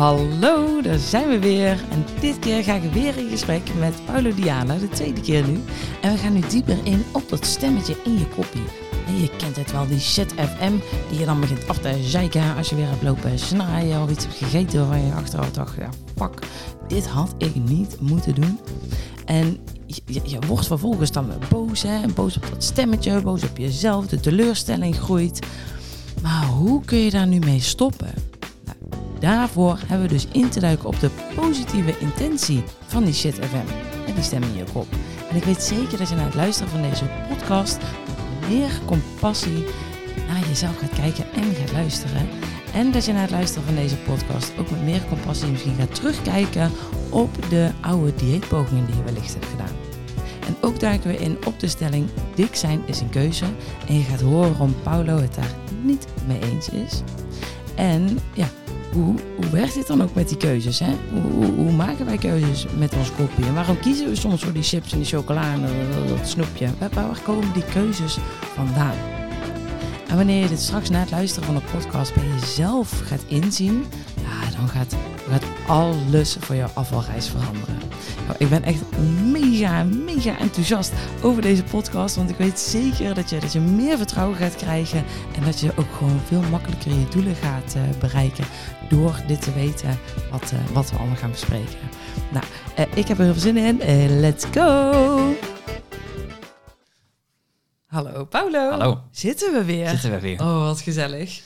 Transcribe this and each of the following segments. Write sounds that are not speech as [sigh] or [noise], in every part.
Hallo, daar zijn we weer. En dit keer ga ik weer in gesprek met Paulo Diana, de tweede keer nu. En we gaan nu dieper in op dat stemmetje in je koppie. En je kent het wel, die shit FM, die je dan begint af te zeiken als je weer hebt lopen snaaien of iets hebt gegeten waarvan je achteraf dacht, ja fuck, dit had ik niet moeten doen. En je, je, je wordt vervolgens dan weer boos, hè? boos op dat stemmetje, boos op jezelf, de teleurstelling groeit. Maar hoe kun je daar nu mee stoppen? Daarvoor hebben we dus in te duiken op de positieve intentie van die shit FM. En die stem in je kop. En ik weet zeker dat je na het luisteren van deze podcast meer compassie naar jezelf gaat kijken en gaat luisteren. En dat je na het luisteren van deze podcast ook met meer compassie misschien gaat terugkijken op de oude dieetpogingen die je wellicht hebt gedaan. En ook duiken we in op de stelling: dik zijn is een keuze. En je gaat horen waarom Paulo het daar niet mee eens is. En ja, hoe, werkt dit dan ook met die keuzes? Hè? Hoe, hoe, maken wij keuzes met ons kopje? En waarom kiezen we soms voor die chips en die chocola en dat, snoepje? Waar, waar komen die keuzes vandaan? En wanneer je dit straks na het luisteren van de podcast bij jezelf gaat inzien, ja, dan gaat, gaat alles voor jouw afvalreis veranderen. Nou, ik ben echt mega, mega enthousiast over deze podcast, want ik weet zeker dat je, dat je meer vertrouwen gaat krijgen en dat je ook gewoon veel makkelijker je doelen gaat uh, bereiken door dit te weten wat, uh, wat we allemaal gaan bespreken. Nou, uh, ik heb er heel veel zin in. let's go! Hallo Paulo. Hallo. Zitten we weer? Zitten we weer. Oh, wat gezellig.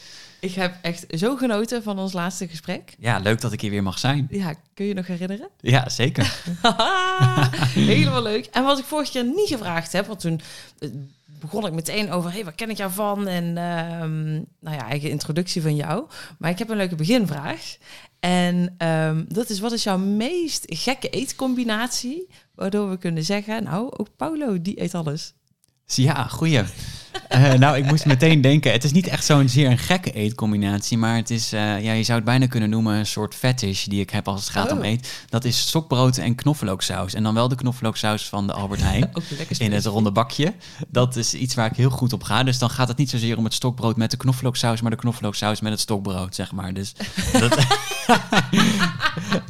Ik heb echt zo genoten van ons laatste gesprek. Ja, leuk dat ik hier weer mag zijn. Ja, kun je nog herinneren? [laughs] Ja, zeker. [laughs] Helemaal leuk. En wat ik vorige keer niet gevraagd heb, want toen begon ik meteen over, hey, waar ken ik jou van? En um, nou ja, eigen introductie van jou. Maar ik heb een leuke beginvraag. En um, dat is, wat is jouw meest gekke eetcombinatie? Waardoor we kunnen zeggen, nou, ook Paulo, die eet alles. Ja, goeie. Uh, nou, ik moest meteen denken, het is niet echt zo'n zeer een gekke eetcombinatie, maar het is, uh, ja, je zou het bijna kunnen noemen een soort fetish die ik heb als het gaat oh. om eet. Dat is stokbrood en knoflooksaus. En dan wel de knoflooksaus van de Albert [laughs] Heijn in het ronde bakje. Dat is iets waar ik heel goed op ga. Dus dan gaat het niet zozeer om het stokbrood met de knoflooksaus, maar de knoflooksaus met het stokbrood, zeg maar. Dus [laughs] dat,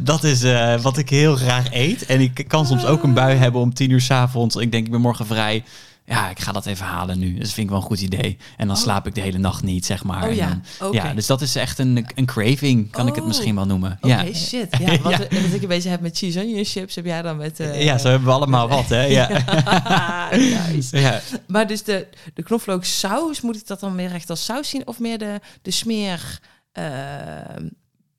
dat is uh, wat ik heel graag eet. En ik kan soms ook een bui hebben om tien uur s avonds. Ik denk, ik ben morgen vrij ja, ik ga dat even halen nu. Dat vind ik wel een goed idee. En dan oh. slaap ik de hele nacht niet, zeg maar. Oh, ja. Dan, okay. ja, dus dat is echt een, een craving, kan oh. ik het misschien wel noemen. Oké, okay, shit. [laughs] Ja, wat, ja. wat ik een beetje heb met cheese onion chips, heb jij dan met... Uh, ja, zo hebben we allemaal wat, hè. Ja. [laughs] nice. ja. Maar dus de, de knoflooksaus, moet ik dat dan meer echt als saus zien? Of meer de, de smeer... Uh,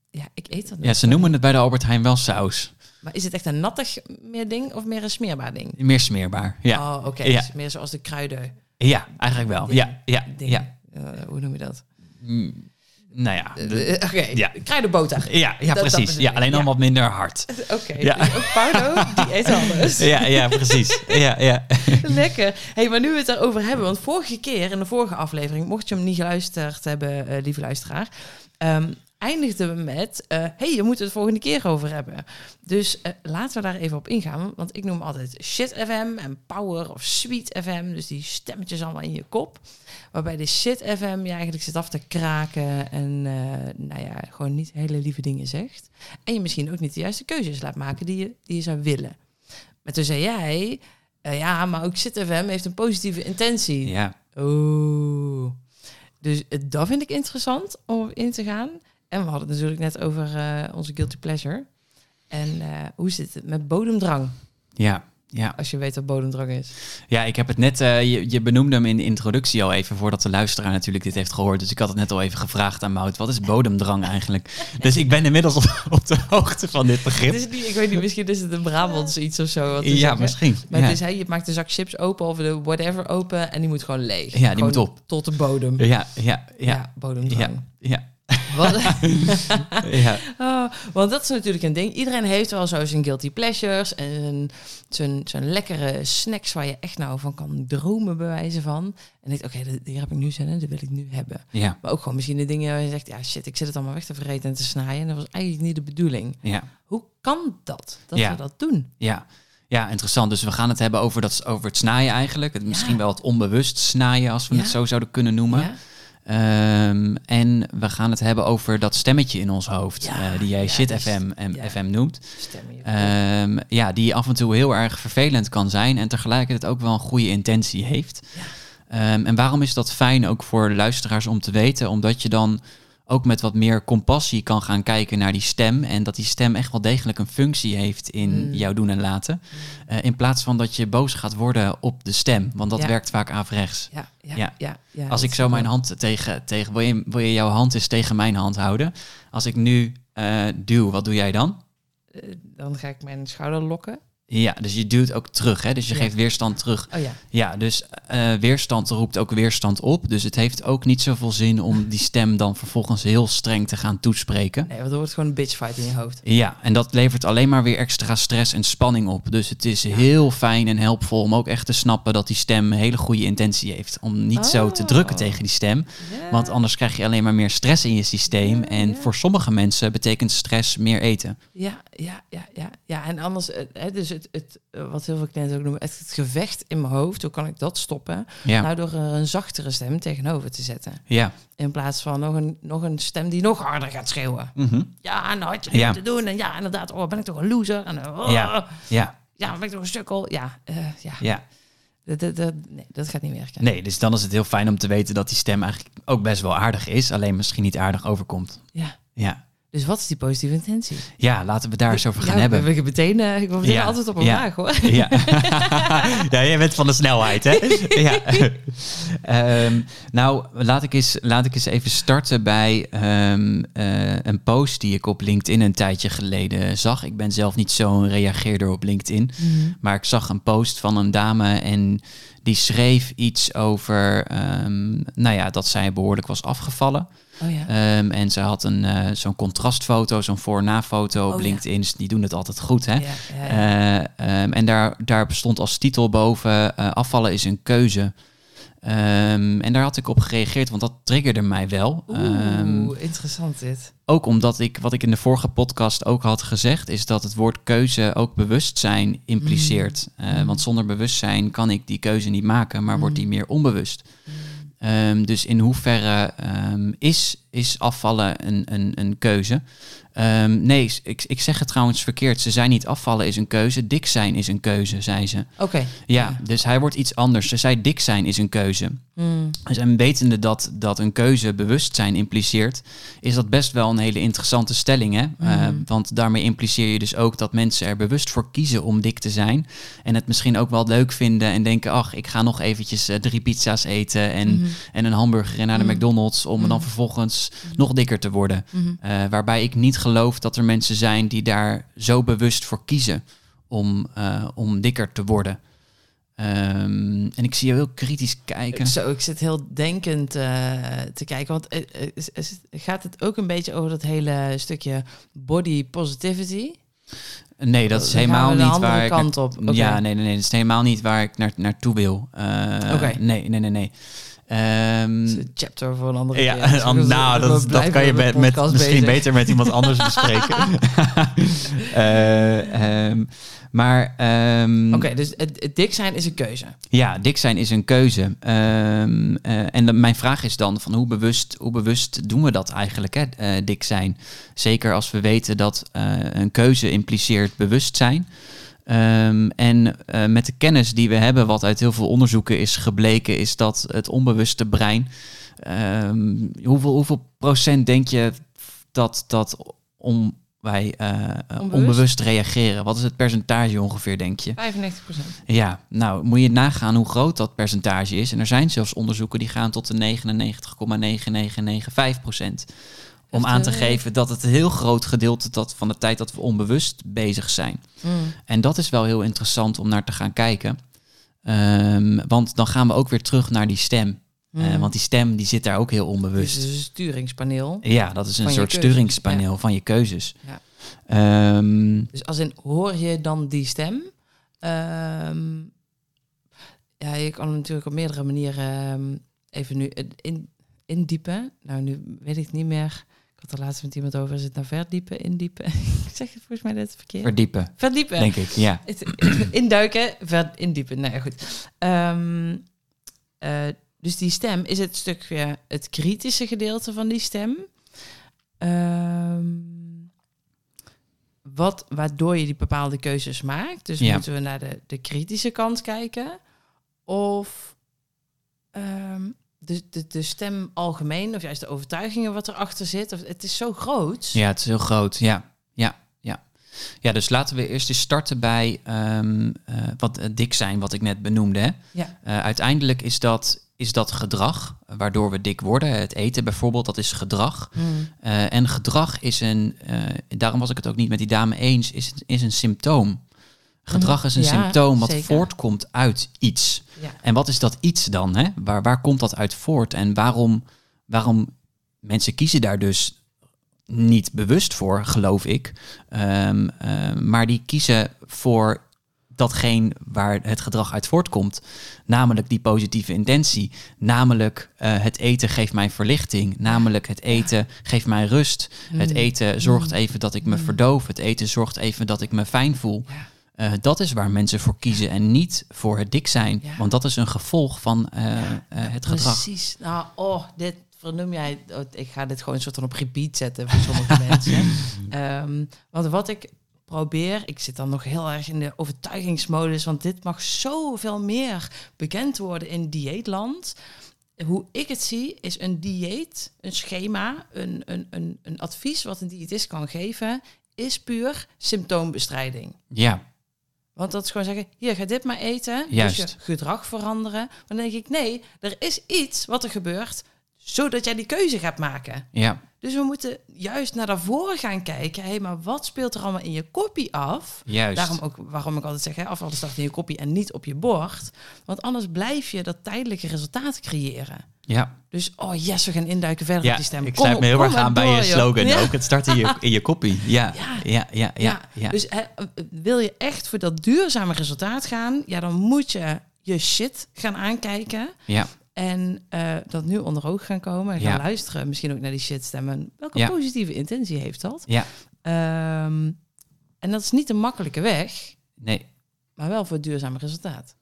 ja, ik eet dat niet. Ja, ze noemen het bij de Albert Heijn wel saus. Maar is het echt een nattig meer ding of meer een smeerbaar ding? Meer smeerbaar, ja. Oh, oké. Okay. Ja. Dus meer zoals de kruiden. Ja, eigenlijk wel. Ding, ja, ja, ding. ja. Uh, hoe noem je dat? Mm, nou ja. Uh, Oké, okay. ja. kruidenboter. Ja, ja Dat- precies. dat ja, alleen dan ja. wat minder hard. [laughs] Oké, Ja. ook Paulo, die eet alles. Ja, ja, precies. Ja, ja. [laughs] Lekker. hey, maar nu we het erover hebben, want vorige keer in de vorige aflevering, mocht je hem niet geluisterd hebben, uh, lieve luisteraar, um, eindigden we met, uh, hey, je moet het volgende keer over hebben. Dus uh, laten we daar even op ingaan, want ik noem altijd Shit FM en Power of Sweet FM, dus die stemmetjes allemaal in je kop. Waarbij de Shit FM je eigenlijk zit af te kraken en uh, nou ja, gewoon niet hele lieve dingen zegt. En je misschien ook niet de juiste keuzes laat maken die je, die je zou willen. Maar toen zei jij, ja, maar ook Shit FM heeft een positieve intentie. Ja. Oeh. Dus dat vind ik interessant om in te gaan. En we hadden het natuurlijk net over uh, onze guilty pleasure. En uh, hoe zit het met bodemdrang? Ja, ja. Als je weet wat bodemdrang is. Ja, ik heb het net, uh, je, je benoemde hem in de introductie al even, voordat de luisteraar natuurlijk dit heeft gehoord. Dus ik had het net al even gevraagd aan Mout, wat is bodemdrang eigenlijk? [laughs] dus ik ben inmiddels op, op de hoogte van dit begrip. Niet, ik weet niet, misschien is het een Brabants iets of zo. ja, zeggen. misschien. Maar ja. het is, hey, je maakt de zak chips open of de whatever open en die moet gewoon leeg. Ja, die gewoon moet op. Tot de bodem. Ja, ja, ja. ja bodemdrang. Ja, ja. Wat? [laughs] ja. Oh, want dat is natuurlijk een ding. Iedereen heeft wel zo zijn guilty pleasures en zijn, zijn lekkere snacks waar je echt nou van kan dromen bewijzen van. En denkt, oké, okay, hier heb ik nu zin in, dat wil ik nu hebben. Ja. Maar ook gewoon misschien de dingen waar je zegt, ja shit, ik zit het allemaal weg te vergeten en te snijden. En dat was eigenlijk niet de bedoeling. Ja. Hoe kan dat, dat Ja. we dat doen? Ja. Ja, interessant. Dus we gaan het hebben over, dat, over het snijden eigenlijk. Het, misschien wel het onbewust snijden, als we Ja. het zo zouden kunnen noemen. Ehm, en we gaan het hebben over dat stemmetje in ons hoofd, Ja, eh, die jij ja, Shit die- FM, en ja. FM noemt. Ehm, ja, die af en toe heel erg vervelend kan zijn en tegelijkertijd ook wel een goede intentie heeft. Ehm, en waarom is dat fijn ook voor luisteraars om te weten? Omdat je dan ook met wat meer compassie kan gaan kijken naar die stem. En dat die stem echt wel degelijk een functie heeft in Mm. jouw doen en laten. Eh, in plaats van dat je boos gaat worden op de stem. Want dat Ja. werkt vaak averechts. ja, ja, Ja. ja. ja, Als ik zo mijn hand tegen... tegen wil, je, wil je jouw hand eens tegen mijn hand houden? Als ik nu eh, duw, wat doe jij dan? Eh, dan ga ik mijn schouder lokken. Ja, dus je duwt ook terug, hè? Dus je Ja. geeft weerstand terug. Oh ja. Ja, dus eh, weerstand roept ook weerstand op. Dus het heeft ook niet zoveel zin om die stem dan vervolgens heel streng te gaan toespreken. Nee, want er wordt gewoon een bitchfight in je hoofd. Ja, en dat levert alleen maar weer extra stress en spanning op. Dus het is heel fijn en helpvol om ook echt te snappen dat die stem een hele goede intentie heeft. Om niet zo te Oh. drukken tegen die stem. Want anders krijg je alleen maar meer stress in je systeem. En voor sommige mensen betekent stress meer eten. Ja, ja, ja, ja. Ja, en anders, eh, hè, dus het, het, eh, wat heel veel cliënten ook noemen, het, het gevecht in mijn hoofd, hoe kan ik dat stoppen? Ja, Nou, door er een zachtere stem tegenover te zetten. ja. In plaats van nog een, nog een stem die nog harder gaat schreeuwen. Mhm. Ja, nou had je niet Ja. moeten doen. En ja, inderdaad, oh, ben ik toch een loser? En eh, oh, Ja. ja, ja, ben ik toch een sukkel? Ja, eh, ja. ja. Dat, dat, dat- nee, dat gaat niet werken. Nee, dus dan is het heel fijn om te weten dat die stem eigenlijk ook best wel aardig is. Alleen misschien niet aardig overkomt. Ja. Ja, Dus wat is die positieve intentie? ja laten we daar eens over gaan ja, hebben. We, meteen, eh, ik wil meteen Ja, altijd op een ja. vraag, hoor. Ja. [laughs] ja, jij bent van de snelheid, hè? [laughs] ja. Ehm, nou, laat ik, eens, laat ik eens even starten bij ehm, eh, een post die ik op LinkedIn een tijdje geleden zag. Ik ben zelf niet zo'n reageerder op LinkedIn. Maar ik zag een post van een dame en die schreef iets over, ehm, nou ja, dat zij behoorlijk was afgevallen. Oh ja. Ehm, en ze had een, eh, zo'n contrastfoto, zo'n voor-na-foto Oh ja. LinkedIn. Dus die doen het altijd goed, hè? ja. Eh, ehm, en daar, daar bestond als titel boven: eh, afvallen is een keuze. Ehm, en daar had ik op gereageerd, want dat triggerde mij wel. Oeh, interessant dit. ook omdat ik, wat ik in de vorige podcast ook had gezegd, is dat het woord keuze ook bewustzijn impliceert. Mm. Want zonder bewustzijn kan ik die keuze niet maken, maar wordt die meer onbewust. Ehm, dus in hoeverre ehm, is, is afvallen een, een, een keuze? Ehm, nee, ik, ik zeg het trouwens verkeerd. Ze zei niet afvallen is een keuze, dik zijn is een keuze, zei ze. Oké. Ja, dus hij wordt iets anders. Ze zei dik zijn is een keuze. Mm. Dus en wetende dat, dat een keuze bewustzijn impliceert, is dat best wel een hele interessante stelling. Hè? Eh, Mhm. want daarmee impliceer je dus ook dat mensen er bewust voor kiezen om dik te zijn. En het misschien ook wel leuk vinden en denken, ach, ik ga nog eventjes eh, drie pizza's eten en, Mhm. en een hamburger en naar de. McDonald's om dan Nog dikker te worden. Mhm. Eh, waarbij ik niet geloof dat er mensen zijn die daar zo bewust voor kiezen om, eh, om dikker te worden. Ehm, en ik zie je heel kritisch kijken. Zo, ik zit heel denkend eh, te kijken. Want is- is- gaat het ook een beetje over dat hele stukje body positivity? Nee, dat is Dan helemaal niet andere waar ik... kant op. Ja, nee, nee, nee. Dat is helemaal niet waar ik naar, naartoe wil. Oké. Nee, nee, nee, nee. Is een chapter voor een andere ja, keer. [laughs] Dus nou, dat, dat kan je met met, misschien bezig. beter met iemand anders [laughs] bespreken. [laughs] Eh, ehm, maar ehm, Oké, dus het, het dik zijn is een keuze. ja, dik zijn is een keuze. Eh, en de- mijn vraag is dan van hoe bewust, hoe bewust doen we dat eigenlijk, hè, eh, dik zijn? Zeker als we weten dat een keuze impliceert bewustzijn. Ehm, en eh, met de kennis die we hebben, wat uit heel veel onderzoeken is gebleken, is dat het onbewuste brein. ehm, hoeveel, hoeveel procent denk je dat, dat om wij eh, eh, Onbewust? onbewust reageren? Wat is het percentage ongeveer, denk je? 95% Ja, nou moet je nagaan hoe groot dat percentage is. En er zijn zelfs onderzoeken die gaan tot de 99,9995 procent. Om Echt, aan te eh, geven dat het een heel groot gedeelte dat van de tijd dat we onbewust bezig zijn. Mm. En dat is wel heel interessant om naar te gaan kijken. Ehm, want dan gaan we ook weer terug naar die stem. Eh, Mm. want die stem die zit daar ook heel Dus onbewust. het is een sturingspaneel. Ja, dat is een soort keuzes, sturingspaneel van je keuzes. Ja. Ehm, Dus als in, hoor je dan die stem? Ehm, ja, je kan natuurlijk op meerdere manieren even nu in, indiepen. Nou, nu weet ik niet meer. Ik had er laatst met iemand over. Is het nou verdiepen, indiepen? [laughs] ik zeg het volgens mij net verkeerd. verdiepen, verdiepen. denk ik. Ja. Het- Induiken, ver, indiepen. Nou ja, goed. Ehm, eh, Dus die stem is het stukje, het kritische gedeelte van die stem. Ehm, wat, waardoor je die bepaalde keuzes maakt. Dus Ja. moeten we naar de, de kritische kant kijken? Of ehm, de, de, de stem algemeen, of juist de overtuigingen wat erachter zit? Of, het is zo groot. Ja, het is heel groot. Ja, ja, ja. Ja, dus laten we eerst eens starten bij ehm, eh, wat eh, dik zijn, wat ik net benoemde. Hè? Ja. Eh, uiteindelijk is dat, is dat gedrag waardoor we dik worden. Het eten bijvoorbeeld, dat is gedrag. Eh, en gedrag is een, daarom was ik het ook niet met die dame eens, is, is een symptoom. Gedrag is een Ja, symptoom wat zeker. voortkomt uit iets. Ja. En wat is dat iets dan? Hè? Waar, waar komt dat uit voort? En waarom, waarom mensen kiezen daar dus niet bewust voor, geloof ik. Ehm, ehm, maar die kiezen voor datgene waar het gedrag uit voortkomt. Namelijk die positieve intentie. Namelijk eh, het eten geeft mij verlichting. Namelijk het eten geeft mij rust. Het Mm. eten zorgt Mm. even dat ik me Mm. verdoof. Het eten zorgt even dat ik me fijn voel. Ja. Eh, dat is waar mensen voor kiezen en niet voor het dik zijn. Ja. Want dat is een gevolg van eh, Ja, eh, het gedrag. Precies. Nou, oh, dit vernoem jij. oh, ik ga dit gewoon een soort van op repeat zetten voor sommige [laughs] mensen. Ehm, want wat ik probeer, ik zit dan nog heel erg in de overtuigingsmodus, want dit mag zoveel meer bekend worden in dieetland. Hoe ik het zie, is een dieet, een schema, een, een, een, een advies wat een diëtist kan geven, is puur symptoombestrijding. Ja, Want dat is gewoon zeggen, hier, ga dit maar eten. Juist. Dus je gedrag veranderen. Maar dan denk ik, nee, er is iets wat er gebeurt, zodat jij die keuze gaat maken. ja, Dus we moeten juist naar daarvoor gaan kijken. Hé, maar wat speelt er allemaal in je koppie af? juist. Daarom ook waarom ik altijd zeg, hè, afvallen start in je koppie en niet op je bord. Want anders blijf je dat tijdelijke resultaat creëren. Ja. Dus, oh yes, we gaan induiken verder ja, op die stem. ik Kom sluit me heel erg aan bij door, je slogan Ja. ook. Het start in je, in je koppie. Ja, Ja. ja, ja, ja. Dus wil je echt voor dat duurzame resultaat gaan, ja, dan moet je je shit gaan aankijken. ja. En eh, dat nu onder oog gaan komen en gaan Ja. luisteren. Misschien ook naar die shitstemmen. Welke Ja. positieve intentie heeft dat? Ja. Ehm, en dat is niet een makkelijke weg, Nee, maar wel voor het duurzame resultaat.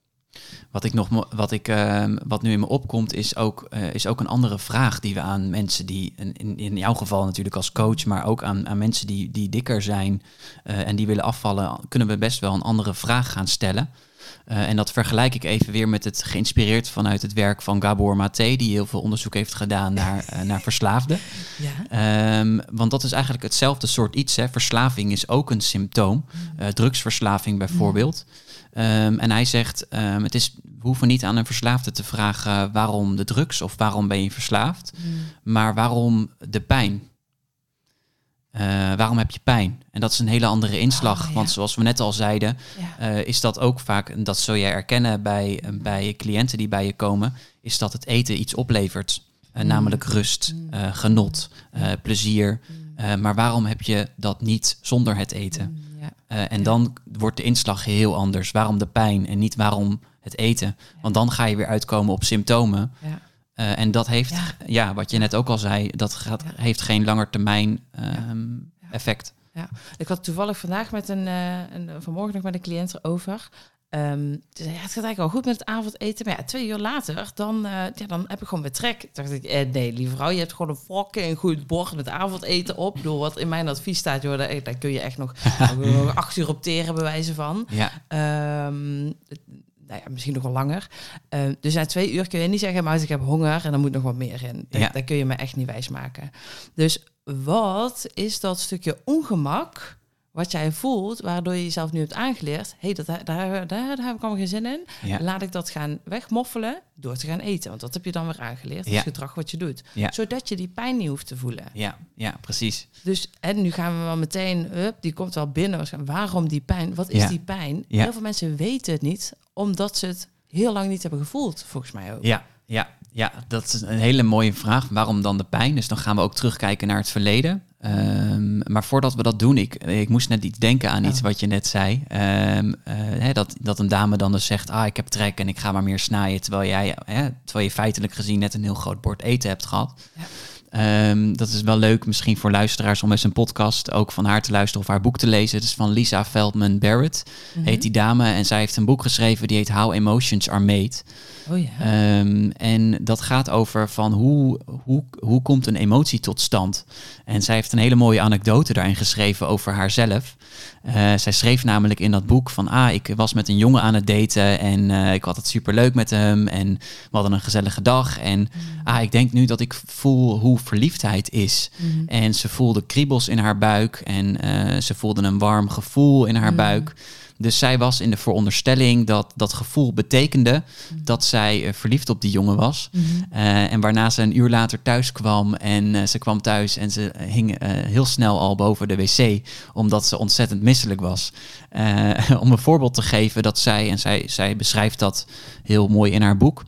Wat, ik nog, wat, ik, ehm, wat nu in me opkomt, is ook, eh, is ook een andere vraag die we aan mensen die, in, in, jouw geval natuurlijk als coach, maar ook aan, aan mensen die, die dikker zijn eh, en die willen afvallen, kunnen we best wel een andere vraag gaan stellen. Eh, en dat vergelijk ik even weer met het geïnspireerd vanuit het werk van Gabor Maté, die heel veel onderzoek heeft gedaan naar, naar [laughs] verslaafden. Ja. Ehm, want dat is eigenlijk hetzelfde soort iets. Hè. Verslaving is ook een symptoom. Eh, drugsverslaving bijvoorbeeld. Ehm, en hij zegt, ehm, het is, we hoeven niet aan een verslaafde te vragen waarom de drugs of waarom ben je verslaafd, maar waarom de pijn. Eh, waarom heb je pijn? En dat is een hele andere inslag. Oh, ja. Want zoals we net al zeiden, Ja. eh, is dat ook vaak, en dat zul jij erkennen bij, bij cliënten die bij je komen, is dat het eten iets oplevert. Eh, Mm. Namelijk rust, Mm. genot, plezier. Mm. Maar waarom heb je dat niet zonder het eten? Ja. Eh, en Ja. dan wordt de inslag heel anders. Waarom de pijn en niet waarom het eten? Want dan ga je weer uitkomen op symptomen. Ja. Eh, en dat heeft, Ja. ja. wat je net ook al zei, dat gaat, Ja. heeft geen langetermijn ehm Ja. effect. Ik had toevallig vandaag met een, eh, een vanmorgen nog met een cliënt erover. Ehm ja, het gaat eigenlijk wel goed met het avondeten. Maar ja, twee uur later, dan, eh, ja, dan heb ik gewoon weer trek. Toen dacht ik, eh, nee, lieve vrouw, je hebt gewoon een fucking goed bord met avondeten op. Bedoel, wat in mijn advies staat, joh, daar, daar kun je echt nog, [laughs] nog acht uur op teren, bij wijze van. Ja, Ehm, nou ja, misschien nog wel langer. Ehm, dus na twee uur kun je niet zeggen, maar ik heb honger en er moet nog wat meer in. Ja. dat kun je me echt niet wijsmaken. Dus wat is dat stukje ongemak wat jij voelt, waardoor je jezelf nu hebt aangeleerd, hé, hey, dat, daar, daar, daar heb ik allemaal geen zin in. ja, Laat ik dat gaan wegmoffelen door te gaan eten. Want dat heb je dan weer aangeleerd. Ja. is gedrag wat je doet. Ja. Zodat je die pijn niet hoeft te voelen. ja, ja, precies. Dus en nu gaan we wel meteen, hup, die komt wel binnen. Waarom die pijn? Wat is die pijn? Heel veel mensen weten het niet, omdat ze het heel lang niet hebben gevoeld, volgens mij ook. Ja, ja, ja, dat is een hele mooie vraag. Waarom dan de pijn? Dus dan gaan we ook terugkijken naar het verleden. Ehm, maar voordat we dat doen, ik, ik moest net iets denken aan iets Oh. wat je net zei. Ehm, eh, hè, dat, dat een dame dan dus zegt, ah, ik heb trek en ik ga maar meer snijden. Terwijl jij, hè, terwijl je feitelijk gezien net een heel groot bord eten hebt gehad. Ja. Ehm, dat is wel leuk misschien voor luisteraars om eens een podcast ook van haar te luisteren of haar boek te lezen. Het is van Lisa Feldman Barrett, Mhm. heet die dame. En zij heeft een boek geschreven die heet How Emotions Are Made. Oh ja. Ehm, en dat gaat over van hoe, hoe, hoe komt een emotie tot stand. En zij heeft een hele mooie anekdote daarin geschreven over haarzelf. Eh, zij schreef namelijk in dat boek van, ah, ik was met een jongen aan het daten en eh, ik had het superleuk met hem en we hadden een gezellige dag. En ah, ik denk nu dat ik voel hoe verliefdheid is. Mhm. En ze voelde kriebels in haar buik en eh, ze voelde een warm gevoel in haar Mm. buik. Dus zij was in de veronderstelling dat dat gevoel betekende dat zij eh, verliefd op die jongen was. Mhm. Eh, en waarna ze een uur later thuis kwam en eh, ze kwam thuis en ze hing heel snel al boven de wc, omdat ze ontzettend misselijk was. [laughs] Om een voorbeeld te geven dat zij, en zij, zij beschrijft dat heel mooi in haar boek,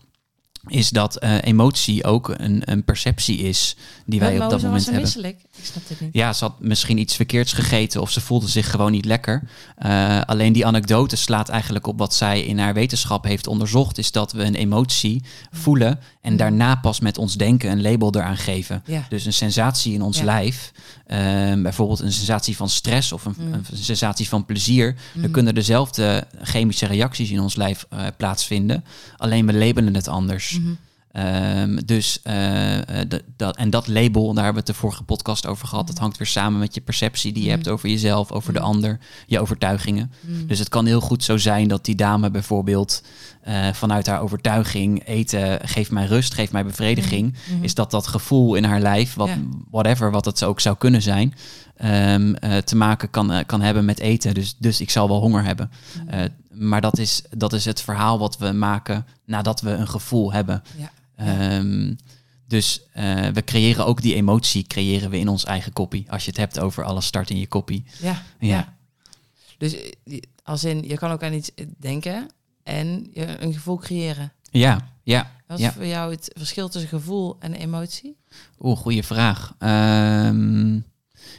is dat emotie ook een, een perceptie is die wij op dat moment hebben. misselijk? Ik snap het niet. Ja, ze had misschien iets verkeerds gegeten of ze voelde zich gewoon niet lekker. Eh, alleen die anekdote slaat eigenlijk op wat zij in haar wetenschap heeft onderzocht. Is dat we een emotie voelen en daarna pas met ons denken een label eraan geven. Ja. Dus een sensatie in ons Ja. lijf, eh, bijvoorbeeld een sensatie van stress of een, Mm. een sensatie van plezier. Er kunnen dezelfde chemische reacties in ons lijf eh, plaatsvinden. Alleen we labelen het anders. Mhm. Ehm, dus, eh, eh, dat, en dat label, daar hebben we het de vorige podcast over gehad, dat hangt weer samen met je perceptie die je hebt over jezelf, over de ander, je overtuigingen. Dus het kan heel goed zo zijn dat die dame bijvoorbeeld eh, vanuit haar overtuiging, eten geeft mij rust, geeft mij bevrediging, is dat dat gevoel in haar lijf, wat, whatever wat het ook zou kunnen zijn, ehm, eh, te maken kan, kan hebben met eten. Dus, dus ik zal wel honger hebben. Maar dat is, dat is het verhaal wat we maken nadat we een gevoel hebben. Ja. Ehm, dus eh, we creëren ook die emotie, creëren we in ons eigen kopie. Als je het hebt over alles start in je kopie. Ja. Ja. Dus eh, als in, je kan ook aan iets denken en je een gevoel creëren. Ja, ja. Wat is Ja. voor jou het verschil tussen gevoel en emotie? Oeh, goede vraag. Ehm,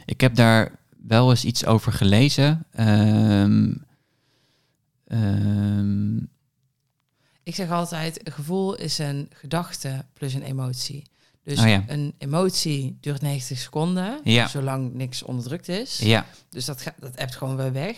ik heb daar wel eens iets over gelezen. Ehm, Ik zeg altijd, een gevoel is een gedachte plus een emotie. Dus Oh ja. een emotie duurt 90 seconden, Ja. zolang niks onderdrukt is. ja, Dus dat, gaat, dat appt gewoon weer weg.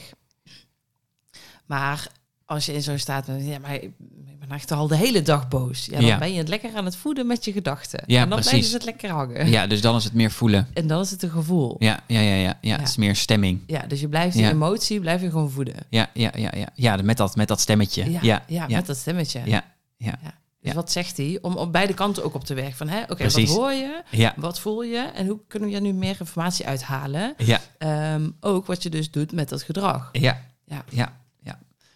Maar als je in zo'n staat bent, ja, maar ik ben echt al de hele dag boos. Ja, dan Ja. ben je het lekker aan het voeden met je gedachten. Ja, en dan precies. blijven ze het lekker hangen. ja, dus dan is het meer voelen. En dan is het een gevoel. Ja, ja, ja, ja. ja. Het is meer stemming. Ja, dus je blijft die emotie, blijf je gewoon voeden. Ja, ja, ja, ja. ja met, dat, met dat stemmetje. Ja, Ja, met dat stemmetje. ja, ja, Dus wat zegt hij? Om op beide kanten ook op te werken. Van, hè, oké, wat hoor je? ja, Wat voel je? En hoe kunnen we er nu meer informatie uithalen? ja, Ehm, ook wat je dus doet met dat gedrag. Ja. ja, ja.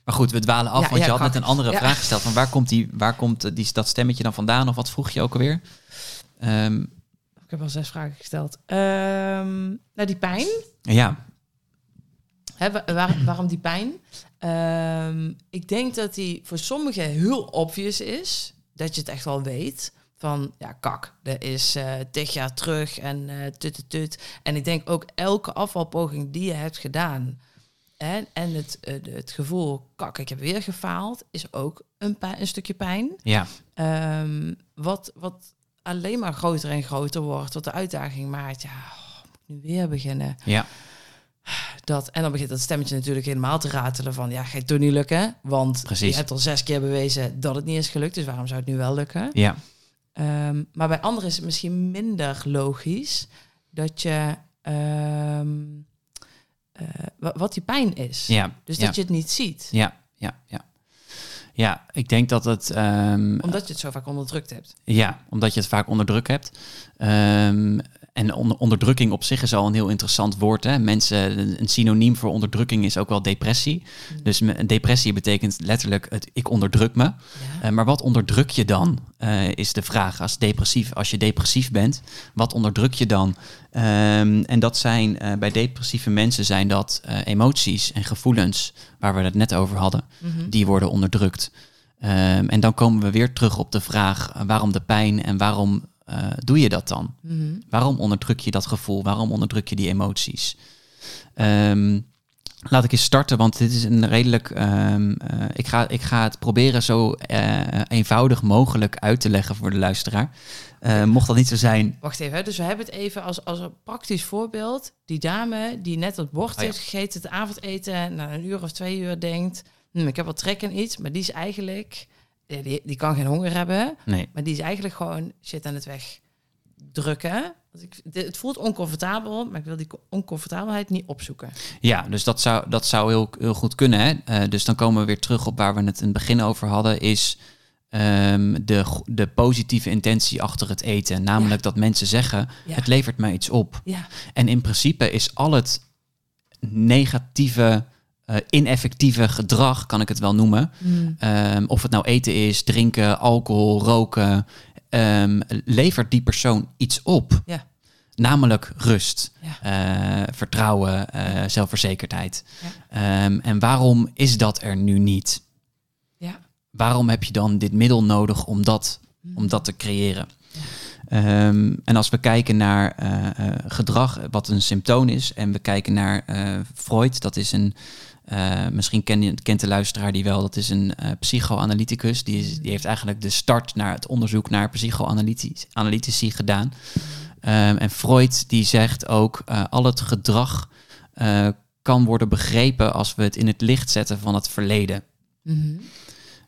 Maar goed, we dwalen af, Ja, want je had net een andere vraag gesteld. Van waar komt, die, waar komt eh, die, dat stemmetje dan vandaan? Of wat vroeg je ook alweer? Ehm, Ik heb al zes vragen gesteld. Ehm nou, die pijn. ja, Hè, wa- waar- waarom die pijn? Ehm, ik denk dat die voor sommigen heel obvious is. Dat je het echt wel weet. Van, ja, kak, dat is eh tig jaar terug en eh tut, tut, tut. En ik denk ook elke afvalpoging die je hebt gedaan... En, en het, eh, het gevoel, kak, ik heb weer gefaald... is ook een, een stukje pijn. ja, Ehm, wat, wat alleen maar groter en groter wordt. Wat de uitdaging maakt. Ja, oh, moet ik nu weer beginnen? ja, Dat, en dan begint dat stemmetje natuurlijk helemaal te ratelen van... ja, gaat het niet lukken? Want Precies. je hebt al zes keer bewezen dat het niet is gelukt. Dus waarom zou het nu wel lukken? ja, Ehm, maar bij anderen is het misschien minder logisch... dat je... ehm, eh, wa- wat die pijn is. ja. Dus ja, dat je het niet ziet. Ja, ja, ja. Ja, ik denk dat het... ehm, Omdat je het zo vaak onderdrukt hebt. Ja, omdat je het vaak onder druk hebt. Ehm, en onder, onderdrukking op zich is al een heel interessant woord. Hè? Mensen, een synoniem voor onderdrukking is ook wel depressie. Dus me- een depressie betekent letterlijk het ik onderdruk me. Ja. Eh, maar wat onderdruk je dan, eh, is de vraag. Als, depressief, als je depressief bent, wat onderdruk je dan? Ehm, en dat zijn eh, bij depressieve mensen zijn dat emoties en gevoelens, waar we het net over hadden, Mhm. die worden onderdrukt. Ehm, en dan komen we weer terug op de vraag waarom de pijn en waarom eh, doe je dat dan? Mhm. Waarom onderdruk je dat gevoel? Waarom onderdruk je die emoties? Ehm, laat ik eens starten, want dit is een redelijk. ehm, eh, ik, ga, ik ga het proberen zo eh, eenvoudig mogelijk uit te leggen voor de luisteraar. Mocht dat niet zo zijn, Wacht even, dus we hebben het even als, als een praktisch voorbeeld. Die dame die net het bord Oh ja. heeft gegeten, het avondeten, na een uur of twee uur denkt... Hm, ik heb wel trek in iets, maar die is eigenlijk... Die, die kan geen honger hebben, nee. maar die is eigenlijk gewoon shit aan het wegdrukken. Ik, dit- het voelt oncomfortabel, maar ik wil die co- oncomfortabelheid niet opzoeken. Ja, dus dat zou, dat zou heel, heel goed kunnen. Hè? Eh, dus dan komen we weer terug op waar we het in het begin over hadden, is ehm, de, de positieve intentie achter het eten. Namelijk dat mensen zeggen, Ja. het levert mij iets op. Ja, En in principe is al het negatieve, eh, ineffectieve gedrag, kan ik het wel noemen. Hm. Ehm, of het nou eten is, drinken, alcohol, roken, ehm, levert die persoon iets op. Ja. Namelijk rust, Ja. eh, vertrouwen, eh, zelfverzekerdheid. Ja. Ehm, en waarom is dat er nu niet? ja. Waarom heb je dan dit middel nodig om dat, om dat te creëren? En als we kijken naar gedrag, wat een symptoom is, en we kijken naar Freud, dat is een, eh, misschien ken kent de luisteraar die wel, dat is een eh, psychoanalyticus. Die, die heeft eigenlijk de start naar het onderzoek naar psychoanalytici gedaan. Ehm, en Freud die zegt ook, eh, al het gedrag kan worden begrepen als we het in het licht zetten van het verleden. Mhm.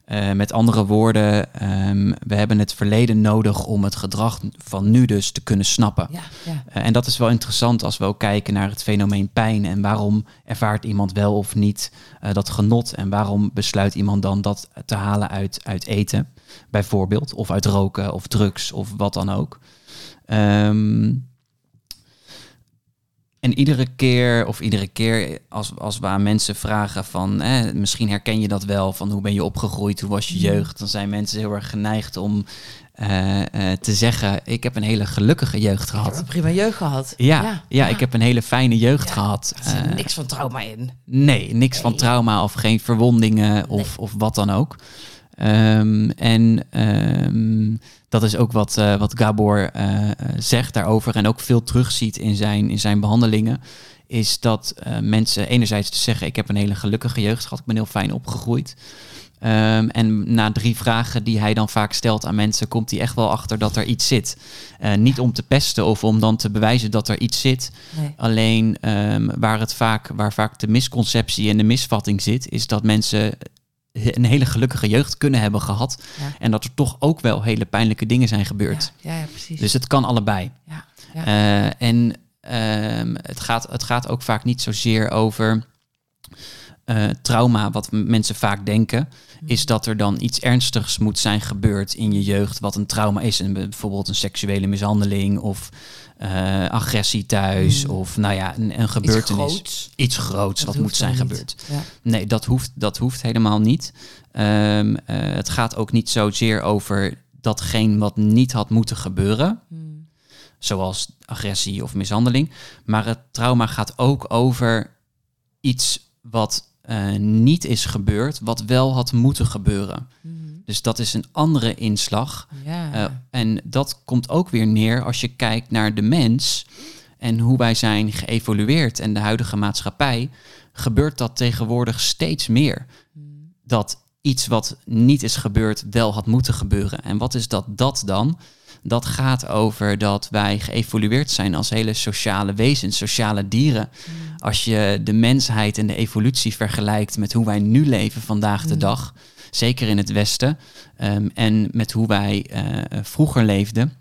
Eh, met andere woorden, ehm, we hebben het verleden nodig om het gedrag van nu dus te kunnen snappen. ja, ja. Eh, en dat is wel interessant als we ook kijken naar het fenomeen pijn en waarom ervaart iemand wel of niet eh, dat genot en waarom besluit iemand dan dat te halen uit, uit eten, bijvoorbeeld, of uit roken of drugs of wat dan ook. Ehm, en iedere keer, of iedere keer als, als we aan mensen vragen van, eh, misschien herken je dat wel, van hoe ben je opgegroeid, hoe was je jeugd, dan zijn mensen heel erg geneigd om eh, eh, te zeggen, ik heb een hele gelukkige jeugd Ik heb gehad. een prima jeugd gehad. Ja, ja, ik heb een hele fijne jeugd Ja, gehad. Er zit Eh, niks van trauma in. nee, niks van trauma of geen verwondingen of, of wat dan ook. Ehm, en ehm, dat is ook wat, eh, wat Gabor eh, eh, zegt daarover en ook veel terugziet in zijn, in zijn behandelingen. Is dat mensen enerzijds te zeggen, ik heb een hele gelukkige jeugd gehad, ik ben heel fijn opgegroeid. Ehm, en na drie vragen die hij dan vaak stelt aan mensen, komt hij echt wel achter dat er iets zit. Niet om te pesten of om dan te bewijzen dat er iets zit, Nee. Alleen waar, het vaak, waar vaak de misconceptie en de misvatting zit, is dat mensen een hele gelukkige jeugd kunnen hebben gehad. Ja. En dat er toch ook wel hele pijnlijke dingen zijn gebeurd. Ja, ja, precies. Dus het kan allebei. ja. Eh, en ehm, het, gaat, het gaat ook vaak niet zozeer over eh, trauma, wat mensen vaak denken. Is dat er dan iets ernstigs moet zijn gebeurd in je jeugd, wat een trauma is. En bijvoorbeeld een seksuele mishandeling of eh, agressie thuis. Mm. Of nou ja, een, een Iets gebeurtenis. groots. Iets groots Dat wat moet zijn gebeurd. Ja. Nee, dat hoeft, dat hoeft helemaal niet. Ehm, eh, het gaat ook niet zozeer over datgene wat niet had moeten gebeuren, Hmm. zoals agressie of mishandeling. Maar het trauma gaat ook over iets wat eh, niet is gebeurd, wat wel had moeten gebeuren. Hmm. Dus dat is een andere inslag. Ja. Eh, en dat komt ook weer neer als je kijkt naar de mens en hoe wij zijn geëvolueerd en de huidige maatschappij, gebeurt dat tegenwoordig steeds meer. Hmm. Dat iets wat niet is gebeurd wel had moeten gebeuren. En wat is dat dat dan? Dat gaat over dat wij geëvolueerd zijn als hele sociale wezens, sociale dieren. Als je de mensheid en de evolutie vergelijkt met hoe wij nu leven vandaag de Mm. dag, zeker in het Westen, ehm, en met hoe wij eh, vroeger leefden.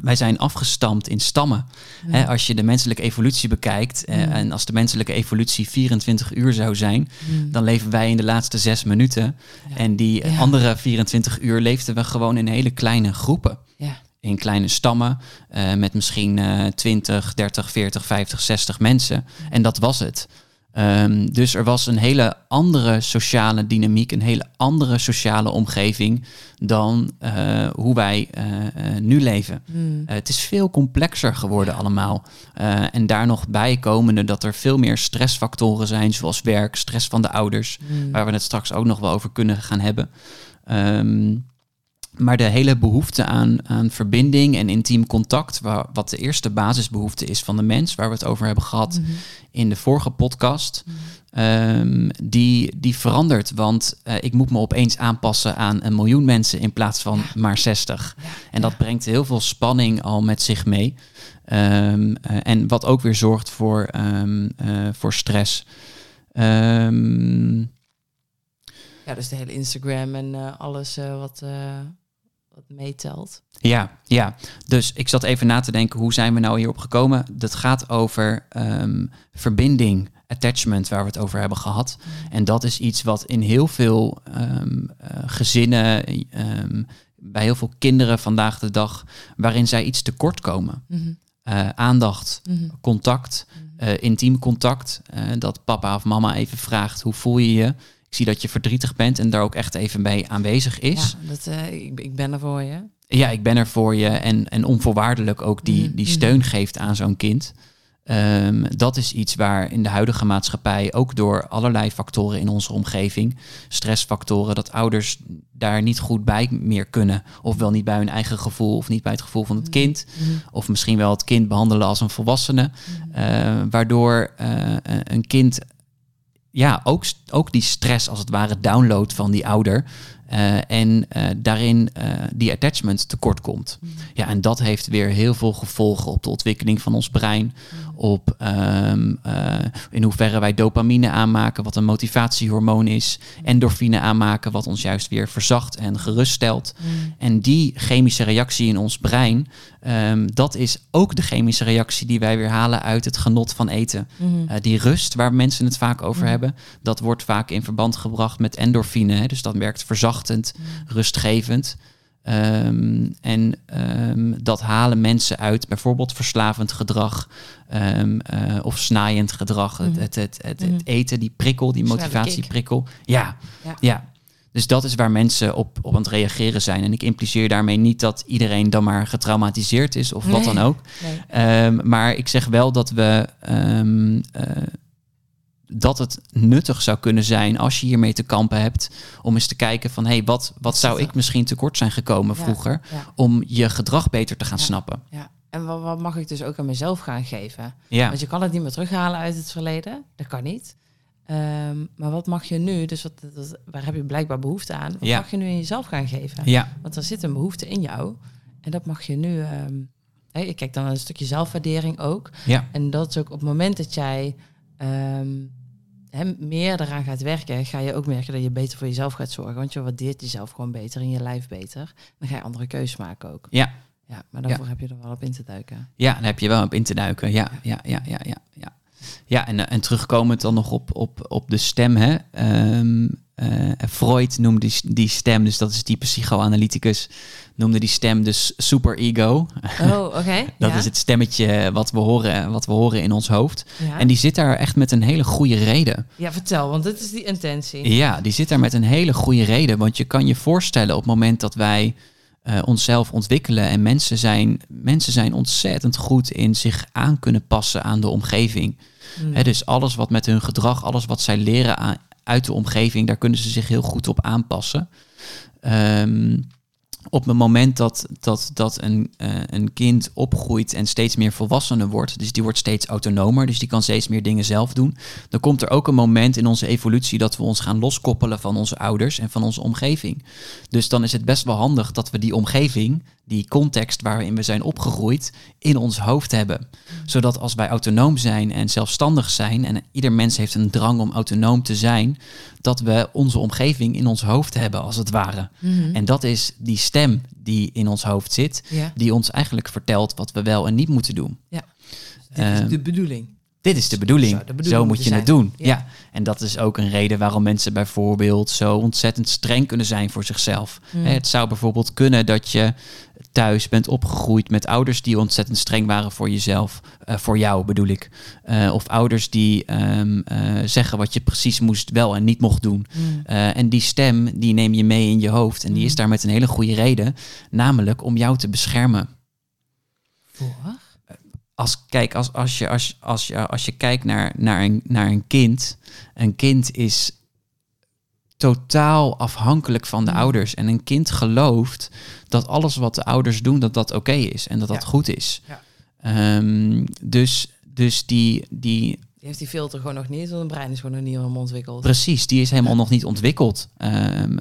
Wij zijn afgestampt in stammen. Ja. Als je de menselijke evolutie bekijkt, eh, en als de menselijke evolutie 24 uur zou zijn, Hmm. dan leven wij in de laatste zes minuten. En die Ja. andere 24 uur leefden we gewoon in hele kleine groepen. Ja. In kleine stammen eh, met misschien eh 20, 30, 40, 50, 60 mensen. En dat was het. Ehm, dus er was een hele andere sociale dynamiek, een hele andere sociale omgeving dan eh, hoe wij eh, eh, nu leven. Hmm. Het is veel complexer geworden allemaal. En daar nog bij komende dat er veel meer stressfactoren zijn, zoals werk, stress van de ouders, Hmm. waar we het straks ook nog wel over kunnen gaan hebben. Ehm, maar de hele behoefte aan, aan verbinding en intiem contact, waar, wat de eerste basisbehoefte is van de mens, waar we het over hebben gehad Mhm. in de vorige podcast, ehm, die, die verandert. Want eh, ik moet me opeens aanpassen aan een miljoen mensen in plaats van maar 60. Ja, En dat brengt heel veel spanning al met zich mee. Ehm, eh, en wat ook weer zorgt voor, ehm, eh, voor stress. Ehm, Ja, dus de hele Instagram en alles wat, wat meetelt. Ja, ja. Dus ik zat even na te denken, hoe zijn we nou hierop gekomen? Dat gaat over ehm, verbinding, attachment, waar we het over hebben gehad. En dat is iets wat in heel veel ehm, eh, gezinnen, ehm, bij heel veel kinderen vandaag de dag, waarin zij iets tekort komen. Mhm. Eh, aandacht, Mhm. contact, eh, intiem contact. dat papa of mama even vraagt, hoe voel je je? Ik zie dat je verdrietig bent en daar ook echt even bij aanwezig is. Ja, dat, eh, ik, ik ben er voor je. Ja, ik ben er voor je en, en onvoorwaardelijk ook die, Mhm, die mhm. steun geeft aan zo'n kind. Ehm, dat is iets waar in de huidige maatschappij ook door allerlei factoren in onze omgeving, stressfactoren, dat ouders daar niet goed bij meer kunnen. Ofwel niet bij hun eigen gevoel of niet bij het gevoel van het kind. Mhm. Of misschien wel het kind behandelen als een volwassene. eh, waardoor eh, een kind ja, ook, ook die stress als het ware downloadt van die ouder. eh, en eh, daarin eh, die attachment tekort komt. Ja, en dat heeft weer heel veel gevolgen op de ontwikkeling van ons brein. Op ehm, eh, in hoeverre wij dopamine aanmaken, wat een motivatiehormoon is. Endorfine aanmaken, wat ons juist weer verzacht en geruststelt. En die chemische reactie in ons brein, ehm, dat is ook de chemische reactie die wij weer halen uit het genot van eten. Mhm. Eh, die rust waar mensen het vaak over Mhm. hebben, dat wordt vaak in verband gebracht met endorfine. Hè? Dus dat werkt verzachtend, rustgevend. Ehm, en ehm, dat halen mensen uit bijvoorbeeld verslavend gedrag ehm, eh, of snaaiend gedrag. Het, Mhm. het, het, het, Mhm. het eten, die prikkel, die motivatieprikkel. Ja, Ja. ja. Dus dat is waar mensen op, op aan het reageren zijn. En ik impliceer daarmee niet dat iedereen dan maar getraumatiseerd is of wat dan ook. Nee. Maar ik zeg wel dat we eh, dat het nuttig zou kunnen zijn als je hiermee te kampen hebt. Om eens te kijken van hé, hey, wat, wat zou ik misschien tekort zijn gekomen vroeger. Ja, Om je gedrag beter te gaan snappen. ja. En wat, wat mag ik dus ook aan mezelf gaan geven? Ja, Want je kan het niet meer terughalen uit het verleden. Dat kan niet. Ehm, maar wat mag je nu, dus wat, dat- waar heb je blijkbaar behoefte aan? Wat Ja. mag je nu in jezelf gaan geven? ja, Want er zit een behoefte in jou. En dat mag je nu... ehm hè, ik kijk dan naar een stukje zelfwaardering ook. ja, En dat is ook op het moment dat jij ehm, hè, meer eraan gaat werken... ga je ook merken dat je beter voor jezelf gaat zorgen. Want je waardeert jezelf gewoon beter en je lijf beter. Dan ga je andere keuzes maken ook. ja. Ja, maar daarvoor heb je er wel op in te duiken. Ja, daar heb je wel op in te duiken. Ja, ja, ja, ja, ja. Ja, ja en, eh, en terugkomend dan nog op, op, op de stem. Hè. Ehm, eh, Freud noemde die, die stem, dus dat is die psychoanalyticus, noemde die stem dus superego. Oh, oké. [laughs] Dat ja. is het stemmetje wat we, horen, wat we horen in ons hoofd. Ja. En die zit daar echt met een hele goede reden. ja, vertel, want dit is die intentie. Ja, die zit daar met een hele goede reden. Want je kan je voorstellen op het moment dat wij eh, onszelf ontwikkelen en mensen zijn, mensen zijn ontzettend goed in zich aan kunnen passen aan de omgeving. Mm. Dus alles wat met hun gedrag, alles wat zij leren aan, uit de omgeving, daar kunnen ze zich heel goed op aanpassen. Ehm, op het moment dat, dat, dat een, eh, een kind opgroeit en steeds meer volwassener wordt, dus die wordt steeds autonomer, dus die kan steeds meer dingen zelf doen, dan komt er ook een moment in onze evolutie dat we ons gaan loskoppelen van onze ouders en van onze omgeving. Dus dan is het best wel handig dat we die omgeving, die context waarin we zijn opgegroeid, in ons hoofd hebben. Zodat als wij autonoom zijn en zelfstandig zijn, en ieder mens heeft een drang om autonoom te zijn, dat we onze omgeving in ons hoofd hebben, als het ware. Mhm. En dat is die stem die in ons hoofd zit, ja, die ons eigenlijk vertelt wat we wel en niet moeten doen. dit Ehm, is de bedoeling. Dit is de bedoeling. De Zo moet je het doen. Ja. Ja. En dat is ook een reden waarom mensen bijvoorbeeld zo ontzettend streng kunnen zijn voor zichzelf. Mm. Hè, Het zou bijvoorbeeld kunnen dat je thuis bent opgegroeid met ouders die ontzettend streng waren voor jezelf. eh, voor jou bedoel ik. Eh, of ouders die ehm, eh, zeggen wat je precies moest wel en niet mocht doen. Mm. Eh, en die stem, die neem je mee in je hoofd. En die is Mm. daar met een hele goede reden. Namelijk om jou te beschermen Voor? als, kijk, als, als, je, als, als, je, als je kijkt naar, naar, een, naar een kind. Een kind is totaal afhankelijk van de Mm. ouders. En een kind gelooft dat alles wat de ouders doen, dat dat oké is en dat dat Ja. goed is. Ja. Ehm, dus, dus die, die, Die heeft die filter gewoon nog niet, want het brein is gewoon nog niet helemaal ontwikkeld. Precies, die is helemaal nog niet ontwikkeld. Ehm,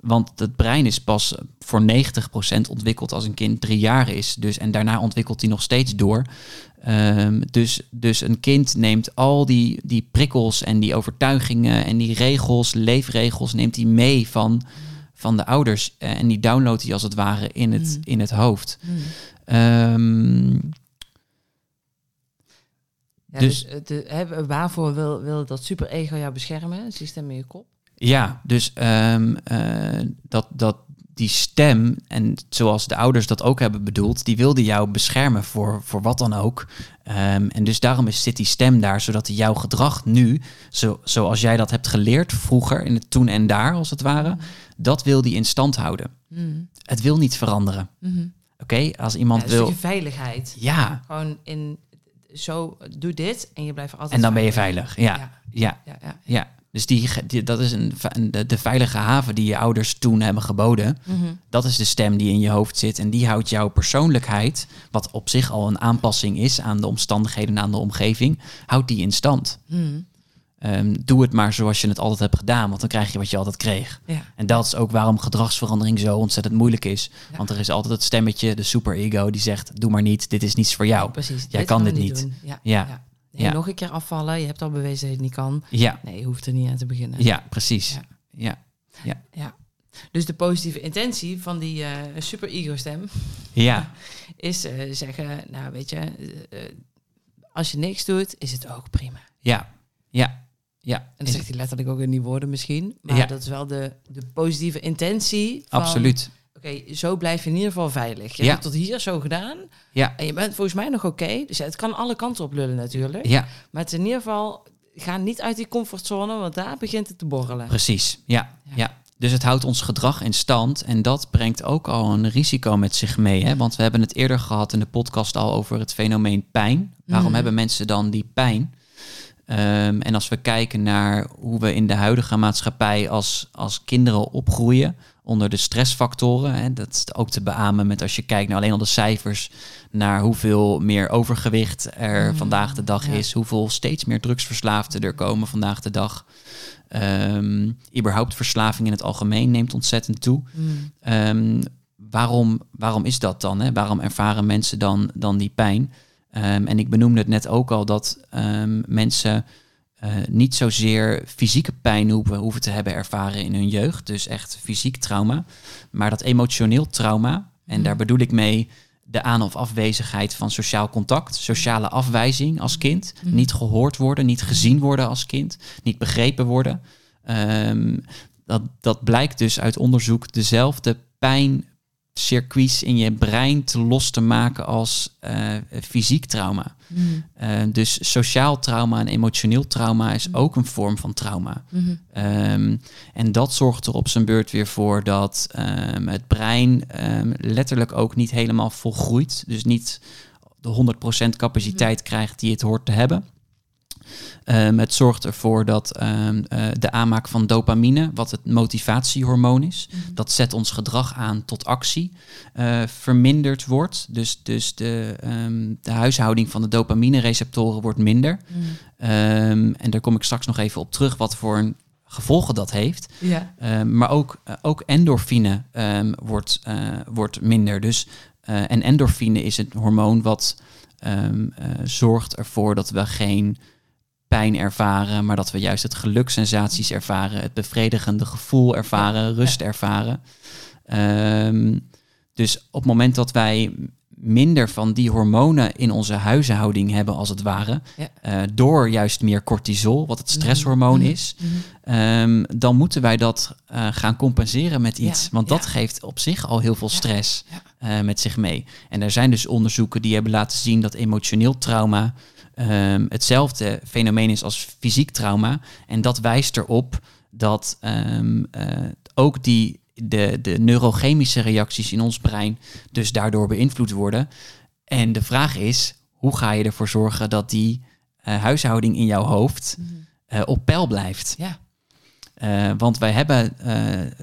want het brein is pas voor 90% ontwikkeld als een kind drie jaar is. Dus, en daarna ontwikkelt hij nog steeds door. Ehm, dus, dus een kind neemt al die, die prikkels en die overtuigingen en die regels, leefregels, neemt hij mee van, van de ouders. Eh, en die downloadt hij als het ware in het, Mm. in het hoofd. Hmm. Ja, Dus- dus, eh, de, waarvoor wil, wil dat superego jou beschermen? Systeem in je kop? Ja, dus ehm, eh, dat, dat die stem, en zoals de ouders dat ook hebben bedoeld, die wilde jou beschermen voor, voor wat dan ook. Ehm, en dus daarom is, zit die stem daar, zodat hij jouw gedrag nu, zo, zoals jij dat hebt geleerd vroeger, in het toen en daar als het ware, dat wil die in stand houden. Hmm. Het wil niet veranderen. Mhm. Oké, als Ja, iemand een wil. stukje veiligheid. Ja, Gewoon in, zo, doe dit en je blijft altijd en dan ben je veilig. Ja, Ja, ja. ja, ja. ja. Dus die, die, dat is een, de, veilige haven die je ouders toen hebben geboden. Mhm. Dat is de stem die in je hoofd zit en die houdt jouw persoonlijkheid, wat op zich al een aanpassing is aan de omstandigheden, aan de omgeving, houdt die in stand. Mhm. Ehm, doe het maar zoals je het altijd hebt gedaan, want dan krijg je wat je altijd kreeg. Ja. En dat is ook waarom gedragsverandering zo ontzettend moeilijk is. Ja. Want er is altijd het stemmetje, de superego, die zegt: Doe maar niet, dit is niets voor jou. Precies. Jij kan dit niet. doen. Ja. Nee. Nog een keer afvallen. Je hebt al bewezen dat je het niet kan. Ja, Nee, je hoeft er niet aan te beginnen. ja, precies. Ja. Ja, Ja. Dus de positieve intentie van die eh super ego stem ja, [laughs] is eh, zeggen, nou weet je, eh, als je niks doet, is het ook prima. ja, ja, ja. En dat zegt hij letterlijk ook in die woorden misschien. Maar Ja. dat is wel de, de positieve intentie. Van, Absoluut. Oké, zo blijf je in ieder geval veilig. Je Ja. hebt tot hier zo gedaan. Ja. En je bent volgens mij nog oké. Dus het kan alle kanten op lullen natuurlijk. Ja, Maar het is in ieder geval, ga niet uit die comfortzone, want daar begint het te borrelen. Precies, ja, Ja. ja. Dus het houdt ons gedrag in stand en dat brengt ook al een risico met zich mee. Hè? Want we hebben het eerder gehad in de podcast al over het fenomeen pijn. Waarom Mhm. hebben mensen dan die pijn? Ehm, en als we kijken naar hoe we in de huidige maatschappij als, als kinderen opgroeien onder de stressfactoren, hè, dat is ook te beamen met als je kijkt naar alleen al de cijfers naar hoeveel meer overgewicht er Mm, vandaag de dag ja. is, hoeveel steeds meer drugsverslaafden er komen vandaag de dag. Ehm, überhaupt verslaving in het algemeen neemt ontzettend toe. Mm. Ehm, waarom, waarom is dat dan? Hè? Waarom ervaren mensen dan, dan die pijn? Ehm, en ik benoemde het net ook al dat ehm, mensen eh, niet zozeer fysieke pijn hoeven, hoeven te hebben ervaren in hun jeugd, dus echt fysiek trauma, maar dat emotioneel trauma. En Mhm. daar bedoel ik mee de aan- of afwezigheid van sociaal contact, sociale afwijzing als kind, Mhm. niet gehoord worden, niet gezien worden als kind, niet begrepen worden. Ehm, dat, dat blijkt dus uit onderzoek dezelfde pijncircuits in je brein te los te maken als eh, fysiek trauma. Mm. Eh, dus sociaal trauma en emotioneel trauma is Mhm. ook een vorm van trauma. Mhm. Ehm, en dat zorgt er op zijn beurt weer voor dat ehm, het brein ehm, letterlijk ook niet helemaal volgroeit. Dus niet de 100% capaciteit krijgt die het hoort te hebben. Ehm, het zorgt ervoor dat ehm, eh, de aanmaak van dopamine, wat het motivatiehormoon is, Mhm. dat zet ons gedrag aan tot actie, eh, verminderd wordt. Dus, dus de, ehm, de huishouding van de dopamine-receptoren wordt minder. Mm. Ehm, en daar kom ik straks nog even op terug wat voor een gevolgen dat heeft. Ja. Maar ook, ook endorfine wordt, wordt minder. Dus, en endorfine is het hormoon wat zorgt ervoor dat we geen pijn ervaren, maar dat we juist het geluksensaties ervaren, het bevredigende gevoel ervaren, rust ervaren. Ehm, dus op het moment dat wij minder van die hormonen in onze huishouding hebben, als het ware, Ja. eh, door juist meer cortisol, wat het stresshormoon Mhm. is, Mhm. Ehm, dan moeten wij dat eh, gaan compenseren met iets. Ja, want dat ja. geeft op zich al heel veel stress eh, met zich mee. En er zijn dus onderzoeken die hebben laten zien dat emotioneel trauma ehm, hetzelfde fenomeen is als fysiek trauma. En dat wijst erop dat ehm, eh, ook die, de, de neurochemische reacties in ons brein dus daardoor beïnvloed worden. En de vraag is, hoe ga je ervoor zorgen dat die eh, huishouding in jouw hoofd Mhm. eh, op peil blijft? Ja. Want wij hebben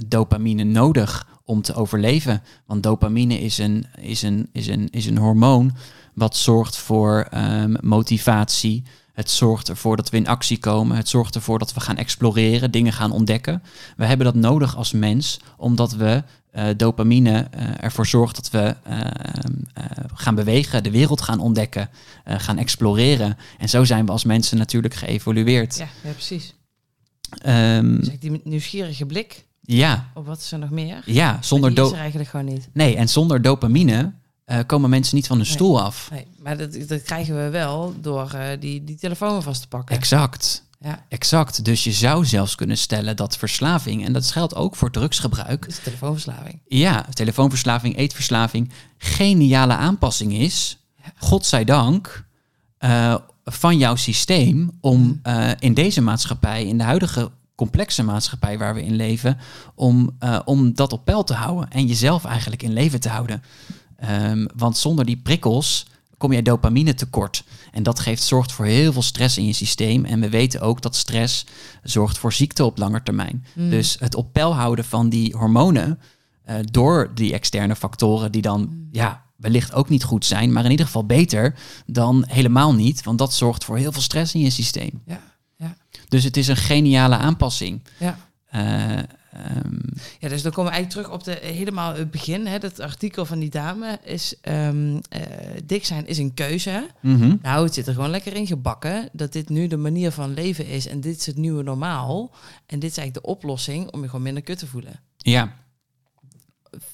dopamine nodig om te overleven. Want dopamine is een, is een, is een, is een hormoon wat zorgt voor ehm, motivatie. Het zorgt ervoor dat we in actie komen. Het zorgt ervoor dat we gaan exploreren, dingen gaan ontdekken. We hebben dat nodig als mens, omdat we uh, dopamine uh, ervoor zorgt dat we uh, gaan bewegen, de wereld gaan ontdekken, gaan exploreren. En zo zijn we als mensen natuurlijk geëvolueerd. Ja, ja precies. Um, dus die nieuwsgierige blik. Ja. Of wat is er nog meer? Ja, zonder do eigenlijk gewoon niet. Nee, en zonder dopamine komen mensen niet van hun nee. stoel af. Nee, maar dat, dat krijgen we wel door die, die telefoon vast te pakken. Exact. Ja. Exact. Dus je zou zelfs kunnen stellen dat verslaving, en dat geldt ook voor drugsgebruik. Dus telefoonverslaving. Ja, telefoonverslaving, eetverslaving, geniale aanpassing is, ja. godzijdank, uh, van jouw systeem om uh, in deze maatschappij, in de huidige complexe maatschappij waar we in leven, om, uh, om dat op peil te houden en jezelf eigenlijk in leven te houden. Um, want zonder die prikkels kom jij dopamine tekort. En dat geeft, zorgt voor heel veel stress in je systeem. En we weten ook dat stress zorgt voor ziekte op lange termijn. Mm. Dus het op peil houden van die hormonen uh, door die externe factoren die dan Mm. ja, wellicht ook niet goed zijn, maar in ieder geval beter dan helemaal niet. Want dat zorgt voor heel veel stress in je systeem. Ja, ja. Dus het is een geniale aanpassing. Ja. Uh, um, ja, dus dan komen we eigenlijk terug op de helemaal het begin. Hè, dat artikel van die dame is um, uh, dik zijn is een keuze. mm -hmm. Nou, het zit er gewoon lekker in gebakken dat dit nu de manier van leven is en dit is het nieuwe normaal. En dit is eigenlijk de oplossing om je gewoon minder kut te voelen. Ja.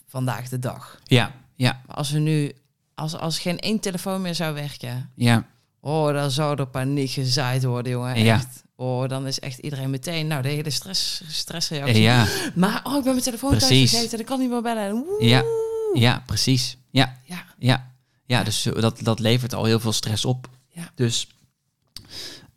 Vandaag de dag. Ja, ja. Maar als we nu, als, als geen één telefoon meer zou werken, Ja. oh, dan zou er paniek gezaaid worden, jongen. Ja. Echt. Oh, dan is echt iedereen meteen, nou, de hele stress, stressreactie. Ja. Maar, oh, ik ben mijn telefoon Precies. thuis vergeten, ik kan niet meer bellen. Woe. Ja. Ja, precies. Ja. Ja. Ja, ja dus dat, dat levert al heel veel stress op. Ja. Dus,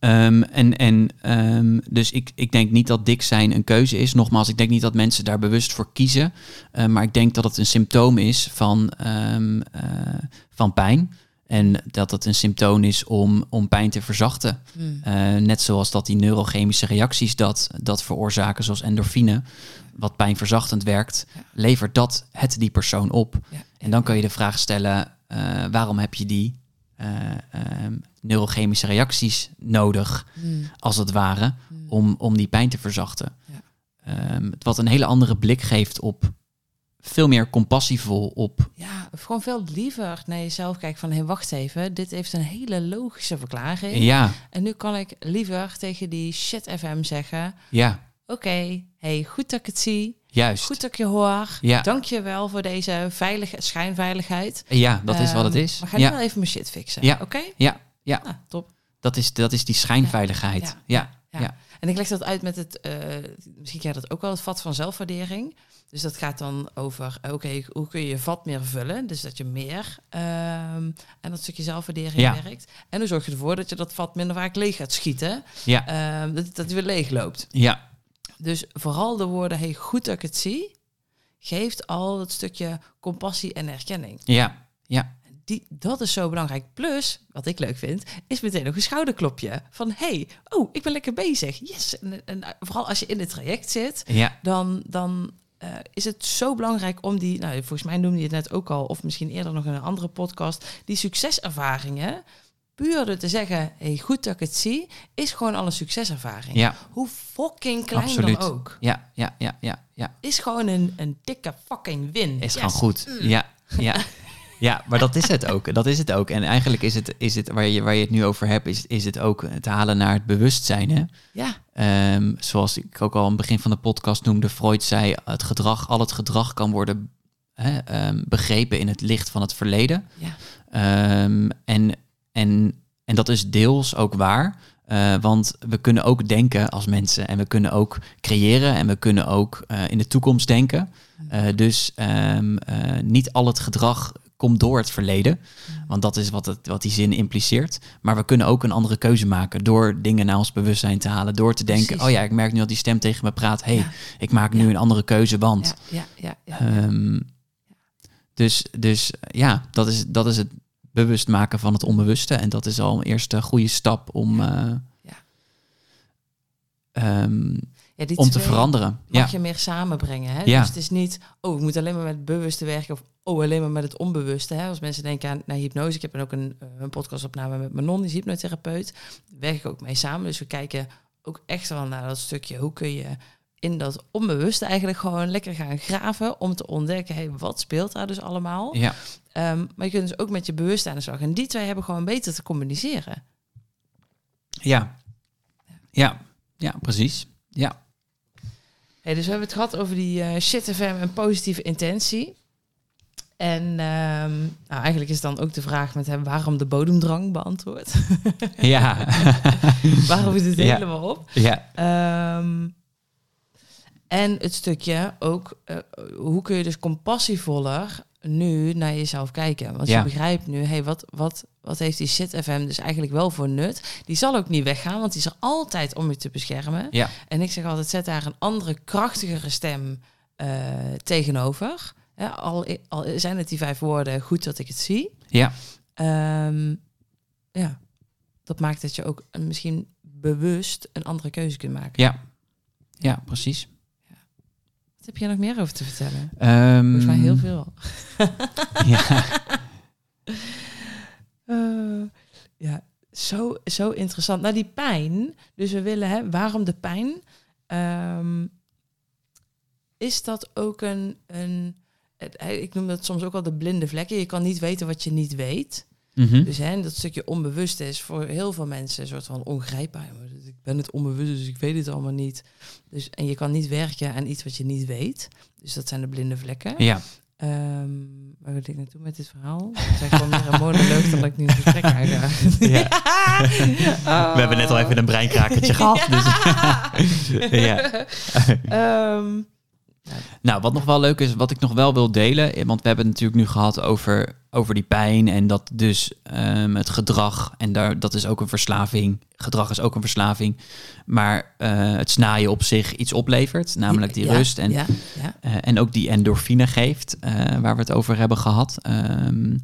um, en, en, um, dus ik, ik denk niet dat dik zijn een keuze is. Nogmaals, ik denk niet dat mensen daar bewust voor kiezen. Uh, maar ik denk dat het een symptoom is van, um, uh, van pijn. En dat het een symptoom is om, om pijn te verzachten. Hmm. Uh, net zoals dat die neurochemische reacties dat, dat veroorzaken, zoals endorfine, wat pijnverzachtend werkt, Ja. levert dat het die persoon op. Ja. En dan kan je de vraag stellen, uh, waarom heb je die uh, um, neurochemische reacties nodig, Hmm. als het ware, Hmm. om, om die pijn te verzachten? Ja. Um, wat een hele andere blik geeft op, veel meer compassievol op. Ja, gewoon veel liever naar jezelf kijken van, hé, hey, wacht even, dit heeft een hele logische verklaring. Ja, En nu kan ik liever tegen die shit FM zeggen, ja, oké, hey, goed dat ik het zie, juist. goed dat ik je hoor, Ja. dank je wel voor deze veilige schijnveiligheid. Ja, dat is wat het Ehm, is. Maar ga ja. wel even mijn shit fixen, Ja. oké? Ja, ja. Nou, top. Dat is, dat is die schijnveiligheid. Ja. Ja. En ik leg dat uit met het, eh, misschien ken je dat ook wel, het vat van zelfwaardering. Dus dat gaat dan over, oké, hoe kun je je vat meer vullen? Dus dat je meer ehm en dat stukje zelfwaardering Ja. werkt. En hoe zorg je ervoor dat je dat vat minder vaak leeg gaat schieten? Ja, Ehm, dat, dat het weer leeg loopt. ja, Dus vooral de woorden, hey, goed dat ik het zie, geeft al dat stukje compassie en erkenning. ja, ja, Die, dat is zo belangrijk. Plus, wat ik leuk vind, is meteen nog een schouderklopje. Van, hey, oh, ik ben lekker bezig. Yes. En, en vooral als je in het traject zit, ja, dan, dan eh, is het zo belangrijk om die, nou, volgens mij noemde je het net ook al, of misschien eerder nog in een andere podcast, die succeservaringen, puur door te zeggen, hey, goed dat ik het zie, is gewoon al een succeservaring. ja, Hoe fucking klein Absoluut. dan ook. ja, ja, ja, ja, ja. Is gewoon een, een dikke fucking win. Is Yes. gewoon goed. Ja, ja. [laughs] Ja, maar dat is het ook. Dat is het ook. En eigenlijk is het, is het waar, je, waar je het nu over hebt, is, is het ook het halen naar het bewustzijn. Hè? Ja, Ehm, zoals ik ook al aan het begin van de podcast noemde, Freud zei, het gedrag, al het gedrag kan worden hè, ehm, begrepen in het licht van het verleden. ja, Ehm, en, en, en dat is deels ook waar. eh, want we kunnen ook denken als mensen en we kunnen ook creëren en we kunnen ook eh, in de toekomst denken. Eh, dus niet al het gedrag komt door het verleden, want dat is wat, het, wat die zin impliceert. Maar we kunnen ook een andere keuze maken door dingen naar ons bewustzijn te halen, door te denken, Precies. oh ja, ik merk nu dat die stem tegen me praat, hey, Ja. ik maak nu Ja. een andere keuze, want. ja, ja, ja. ja. Ehm, dus, dus ja, dat is, dat is het bewust maken van het onbewuste. En dat is al een eerste goede stap om. eh, Ja. ehm, ja, die om te veranderen. mag Ja, je meer samenbrengen. Hè? Ja. Dus het is niet, oh, ik moet alleen maar met bewuste werken of oh, alleen maar met het onbewuste. Hè? Als mensen denken aan naar hypnose. Ik heb dan ook een, eh, een podcastopname met Manon, die is hypnotherapeut. Daar werk ik ook mee samen. Dus we kijken ook echt wel naar dat stukje. Hoe kun je in dat onbewuste eigenlijk gewoon lekker gaan graven om te ontdekken, hey, wat speelt daar dus allemaal? ja, Ehm, maar je kunt dus ook met je bewust aan de slag. En die twee hebben gewoon beter te communiceren. ja, ja, ja, precies. Ja, Hey, dus we hebben het gehad over die eh shit FM en positieve intentie. En ehm, nou, eigenlijk is dan ook de vraag met hem waarom de bodemdrang beantwoord. [laughs] ja, [laughs] waarom is het Ja. helemaal op? ja, Ehm, en het stukje ook, eh, hoe kun je dus compassievoller nu naar jezelf kijken? Want Ja. je begrijpt nu, hey, wat, wat, wat heeft die shit FM dus eigenlijk wel voor nut? Die zal ook niet weggaan, want die is er altijd om je te beschermen. ja, En ik zeg altijd, zet daar een andere, krachtigere stem eh, tegenover. Ja, al, al zijn het die vijf woorden, goed dat ik het zie. ja, Ehm, ja, dat maakt dat je ook misschien bewust een andere keuze kunt maken. ja, ja, precies. Wat heb jij nog meer over te vertellen? Ehm, Volgens mij heel veel. [laughs] Ja, [laughs] Eh, ja, zo, zo interessant. Nou, die pijn. Dus we willen, hè, waarom de pijn? Ehm, is dat ook een, een ik noem dat soms ook wel de blinde vlekken. Je kan niet weten wat je niet weet. mhm. Dus hè, dat stukje onbewust is voor heel veel mensen een soort van ongrijpbaar. Ik ben het onbewust, dus ik weet het allemaal niet. Dus, en je kan niet werken aan iets wat je niet weet. Dus dat zijn de blinde vlekken. ja, Ehm, waar wil ik naartoe met dit verhaal? Het gewoon meer een monoloog dan dat ik nu een gesprek. [laughs] Ja. [laughs] We hebben net al even een breinkrakertje gehad. Dus, [laughs] ja. Ehm, Nou, wat nog wel leuk is, wat ik nog wel wil delen, eh, want we hebben het natuurlijk nu gehad over, over die pijn en dat dus ehm, het gedrag, en daar, dat is ook een verslaving. Gedrag is ook een verslaving, maar eh, het snaaien op zich iets oplevert, namelijk die ja, rust en, Ja, ja. eh, en ook die endorfine geeft, waar we het over hebben gehad. Ehm,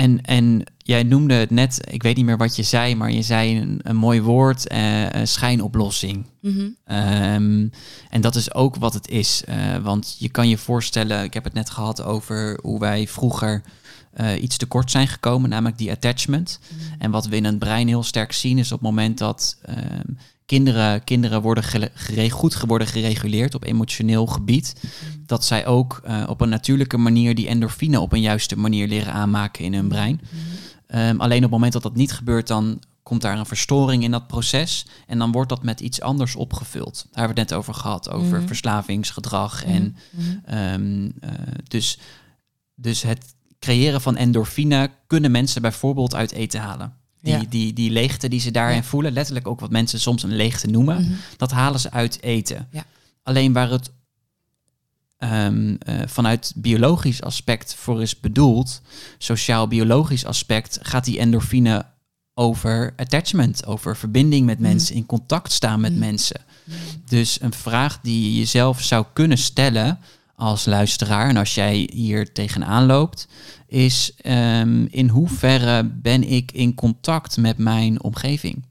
en, en jij noemde het net, ik weet niet meer wat je zei, maar je zei een, een mooi woord, eh, eh, schijnoplossing. Mhm. Ehm, en dat is ook wat het is. eh, want je kan je voorstellen, ik heb het net gehad over hoe wij vroeger eh, iets tekort zijn gekomen, namelijk die attachment. En wat we in het brein heel sterk zien is op het moment dat ehm, kinderen, kinderen worden gere- goed worden gereguleerd op emotioneel gebied, dat zij ook eh, op een natuurlijke manier die endorfine op een juiste manier leren aanmaken in hun brein. Ehm, alleen op het moment dat dat niet gebeurt, dan komt daar een verstoring in dat proces. En dan wordt dat met iets anders opgevuld. Daar hebben we het net over gehad, over Mhm. verslavingsgedrag. En Mhm. ehm, eh, dus, dus het creëren van endorfine kunnen mensen bijvoorbeeld uit eten halen. Die, Ja. die, die leegte die ze daarin Ja. voelen, letterlijk ook wat mensen soms een leegte noemen, Mhm. dat halen ze uit eten. Ja. Alleen waar het ehm, eh, vanuit biologisch aspect voor is bedoeld, sociaal-biologisch aspect, gaat die endorfine over attachment, over verbinding met Mhm. mensen, in contact staan met Mhm. mensen. Dus een vraag die je jezelf zou kunnen stellen als luisteraar, en als jij hier tegenaan loopt, is ehm, in hoeverre ben ik in contact met mijn omgeving?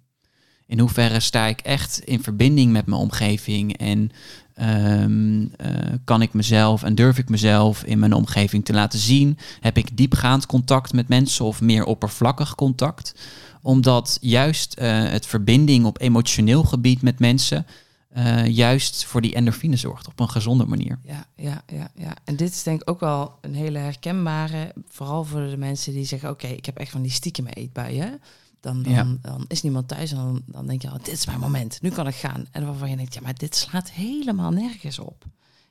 In hoeverre sta ik echt in verbinding met mijn omgeving en ehm, eh, kan ik mezelf en durf ik mezelf in mijn omgeving te laten zien? Heb ik diepgaand contact met mensen of meer oppervlakkig contact? Omdat juist eh, het verbinding op emotioneel gebied met mensen eh, juist voor die endorfine zorgt op een gezonde manier. Ja, ja, ja, ja. En dit is denk ik ook wel een hele herkenbare, vooral voor de mensen die zeggen, oké, ik heb echt van die stiekem eetbuien. Dan, dan, Ja. dan is niemand thuis en dan, dan denk je, oh, dit is mijn moment, nu kan ik gaan. En waarvan je denkt, ja, maar dit slaat helemaal nergens op.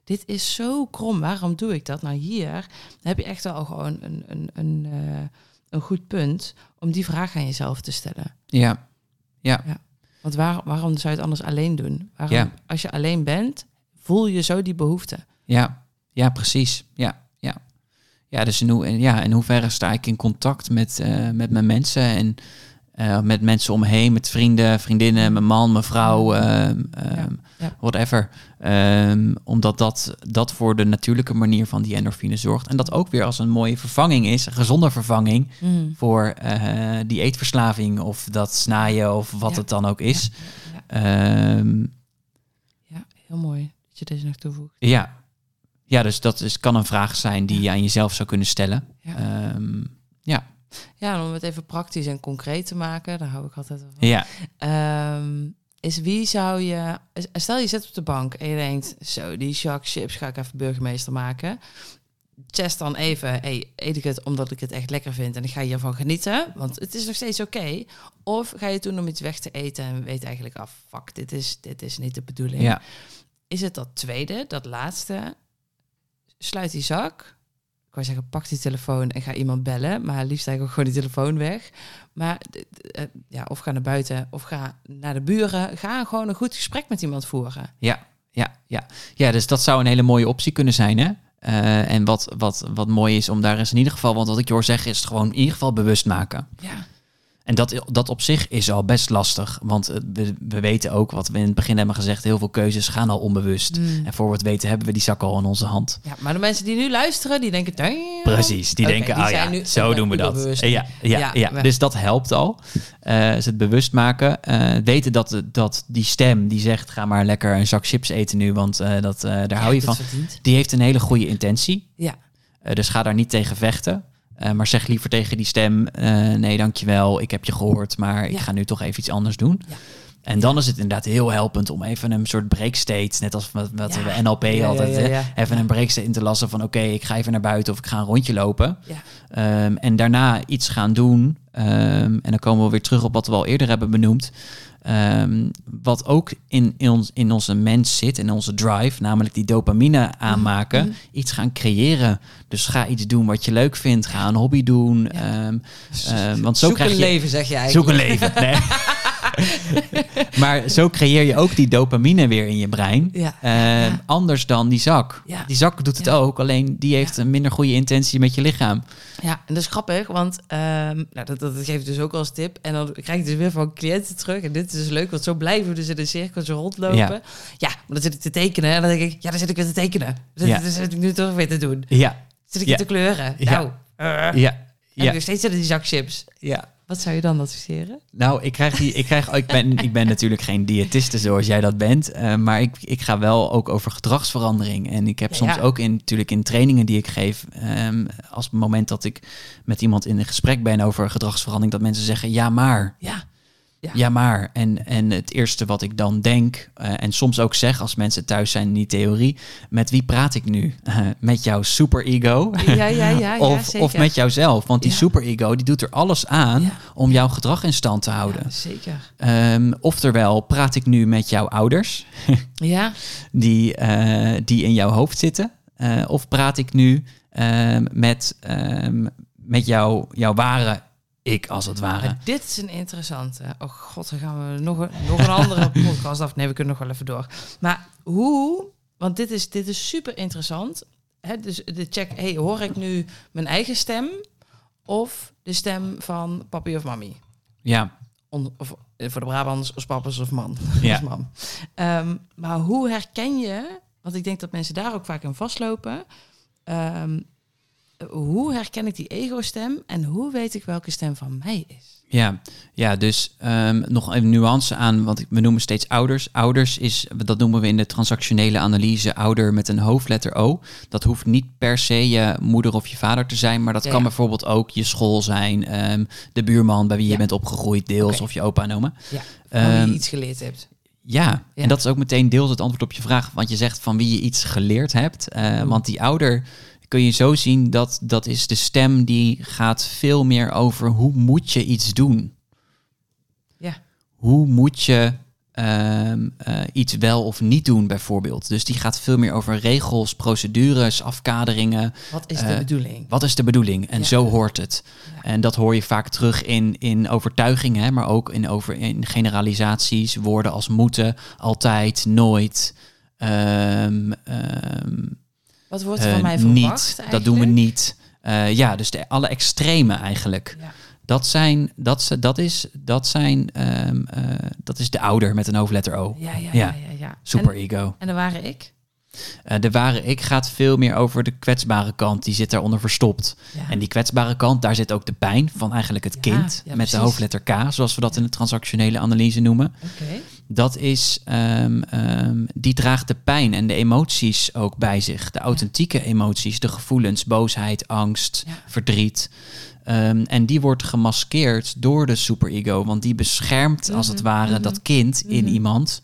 Dit is zo krom, waarom doe ik dat? Nou, hier heb je echt wel gewoon een, een, een, eh, een goed punt om die vraag aan jezelf te stellen. Ja, ja, Want waar, waarom zou je het anders alleen doen? Waarom, Ja. Als je alleen bent, voel je zo die behoefte. ja, ja, precies. Ja, ja. Ja, dus in, hoe, en ja, in hoeverre sta ik in contact met, eh, met mijn mensen en eh, met mensen om me heen, met vrienden, vriendinnen, mijn man, mijn vrouw, ehm, ehm, ja. whatever. Ehm, omdat dat, dat voor de natuurlijke manier van die endorfine zorgt. En dat ook weer als een mooie vervanging is, een gezonde vervanging Mm. voor eh, die eetverslaving of dat snaaien of wat Ja. het dan ook is. Ja, ja. Ehm, heel mooi dat je deze nog toevoegt. Ja, ja dus dat is, kan een vraag zijn die je aan jezelf zou kunnen stellen. Ja. Ja. Om het even praktisch en concreet te maken, daar hou ik altijd van. ja, Ehm, is wie zou je... Stel je zit op de bank en je denkt... Zo, die Jacques Chips ga ik even burgemeester maken. Test dan even, hey, eet ik het omdat ik het echt lekker vind en ik ga hiervan genieten, want het is nog steeds oké. Of ga je het doen om iets weg te eten en weet eigenlijk af, fuck, dit is, dit is niet de bedoeling. ja, Is het dat tweede, dat laatste? Sluit die zak. Ik wou zeggen, pak die telefoon en ga iemand bellen. Maar liefst eigenlijk gewoon die telefoon weg. Maar eh, ja, of ga naar buiten of ga naar de buren. Ga gewoon een goed gesprek met iemand voeren. ja, ja, ja. Ja, dus dat zou een hele mooie optie kunnen zijn, hè? Eh, en wat, wat, wat mooi is om daar eens in ieder geval, want wat ik je hoor zeggen, is het gewoon in ieder geval bewust maken. Ja, En dat, dat op zich is al best lastig. Want eh, we, we weten ook, wat we in het begin hebben gezegd, heel veel keuzes gaan al onbewust. Mm. En voor we het weten hebben we die zak al in onze hand. ja, maar de mensen die nu luisteren, die denken... "Damn." Precies, die denken, die ah ja, nu zo doen we dat. Ja, ja, Ja, ja, dus dat helpt al. Is het bewust maken. Eh, weten dat, dat die stem die zegt, ga maar lekker een zak chips eten nu, want dat, daar hou je van. verdient. Die heeft een hele goede intentie. Ja, dus ga daar niet tegen vechten. Eh, maar zeg liever tegen die stem: eh, nee, dankjewel, ik heb je gehoord, maar ik ga nu toch even iets anders doen. Ja. En dan is het inderdaad heel helpend om even een soort breakstate, net als wat, wat Ja. we NLP Ja, altijd, ja, even een breakstate in te lassen van oké, ik ga even naar buiten of ik ga een rondje lopen. Ehm, en daarna iets gaan doen. Ehm, en dan komen we weer terug op wat we al eerder hebben benoemd. Ehm, wat ook in, in, ons, in onze mens zit, in onze drive, namelijk die dopamine aanmaken. Mhm. Iets gaan creëren. Dus ga iets doen wat je leuk vindt. Ga een hobby doen. Ja. Ehm, [laughs] want zo Zoek krijg een je. leven, zeg je eigenlijk. Zoek een leven. [laughs] Nee. [laughs] maar zo creëer je ook die dopamine weer in je brein. Ja. Ehm, Ja. Anders dan die zak. Ja. Die zak doet het ook, alleen die heeft een minder goede intentie met je lichaam. Ja, en dat is grappig, want ehm, nou, dat, dat geef ik dus ook als tip. En dan krijg ik dus weer van cliënten terug. En dit is dus leuk, want zo blijven we dus in een cirkeltje rondlopen. Ja. Ja. maar dan zit ik te tekenen en dan denk ik, ja, dan zit ik weer te tekenen. Dan, zit ik nu toch weer te doen. Ja, Zit ik te kleuren. Ja. Nou, eh, ja, en ja. nog steeds zitten die zak chips. ja. Wat zou je dan adviseren? Nou, ik krijg die. Ik, krijg, ik, ben, ik ben natuurlijk geen diëtiste zoals jij dat bent. eh, maar ik, ik ga wel ook over gedragsverandering. En ik heb Ja, soms ja. ook in, natuurlijk in trainingen die ik geef. ehm, als het moment dat ik met iemand in een gesprek ben over gedragsverandering, dat mensen zeggen: ja, maar. Ja. Ja. Ja, maar. En, en het eerste wat ik dan denk, eh, en soms ook zeg als mensen thuis zijn in die theorie, met wie praat ik nu? [laughs] Eh, met jouw superego? Ja, ja, ja, [laughs] ja, of, zeker. of met jouzelf? Want die Ja. superego die doet er alles aan Ja. om jouw gedrag in stand te houden. Ja, zeker. Ehm, oftewel, praat ik nu met jouw ouders [laughs] Ja, die, eh, die in jouw hoofd zitten? Of praat ik nu ehm, met, ehm, met jou, jouw ware ik, als het ware? dit is een interessante. Oh god, dan gaan we nog een, nog een andere [laughs] podcast af. Nee, we kunnen nog wel even door. Maar hoe, want dit is, dit is super interessant. Hè, dus de check, hey, hoor ik nu mijn eigen stem of de stem van papi of mami? Ja, On- of eh, voor de Brabants, als papas of man. [laughs] Ja. Mam. Ehm, maar hoe herken je, want ik denk dat mensen daar ook vaak in vastlopen. Ehm, hoe herken ik die ego-stem en hoe weet ik welke stem van mij is? ja, ja dus ehm, nog een nuance aan, want we noemen steeds ouders. Ouders is, dat noemen we in de transactionele analyse, ouder met een hoofdletter O. Dat hoeft niet per se je moeder of je vader te zijn, maar dat Ja, kan ja. bijvoorbeeld ook je school zijn, ehm, de buurman bij wie je bent opgegroeid, deels, of je opa en oma. Ja, Ehm, je iets geleerd hebt. Ja, en dat is ook meteen deels het antwoord op je vraag. Want je zegt van wie je iets geleerd hebt. Eh. Want die ouder kun je zo zien dat dat is de stem die gaat veel meer over hoe moet je iets doen. Ja. Hoe moet je ehm, eh, iets wel of niet doen bijvoorbeeld. Dus die gaat veel meer over regels, procedures, afkaderingen. Wat is de eh, bedoeling? Wat is de bedoeling? En Ja. zo hoort het. Ja. En dat hoor je vaak terug in, in overtuigingen, maar ook in, over, in generalisaties. Woorden als moeten, altijd, nooit. ehm, ehm, Wat wordt er eh, van mij verwacht niet, dat doen we niet. Eh, ja, dus de, alle extreme eigenlijk. Ja. Dat, zijn, dat, ze- dat, is, dat, zijn, ehm, eh, dat is de ouder met een hoofdletter O. Ja, ja, ja, Ja. ja, ja. Super En, ego. en dan waren ik. Eh, de ware ik gaat veel meer over de kwetsbare kant. Die zit daaronder verstopt. Ja. En die kwetsbare kant, daar zit ook de pijn van eigenlijk het Ja, kind. ja, met precies. de hoofdletter K, zoals we dat in de transactionele analyse noemen. Oké. Dat is, ehm, ehm, die draagt de pijn en de emoties ook bij zich. De authentieke emoties, de gevoelens, boosheid, angst, Ja. verdriet. Ehm, en die wordt gemaskeerd door de superego, want die beschermt als het Mhm, ware mhm. dat kind in Mhm. iemand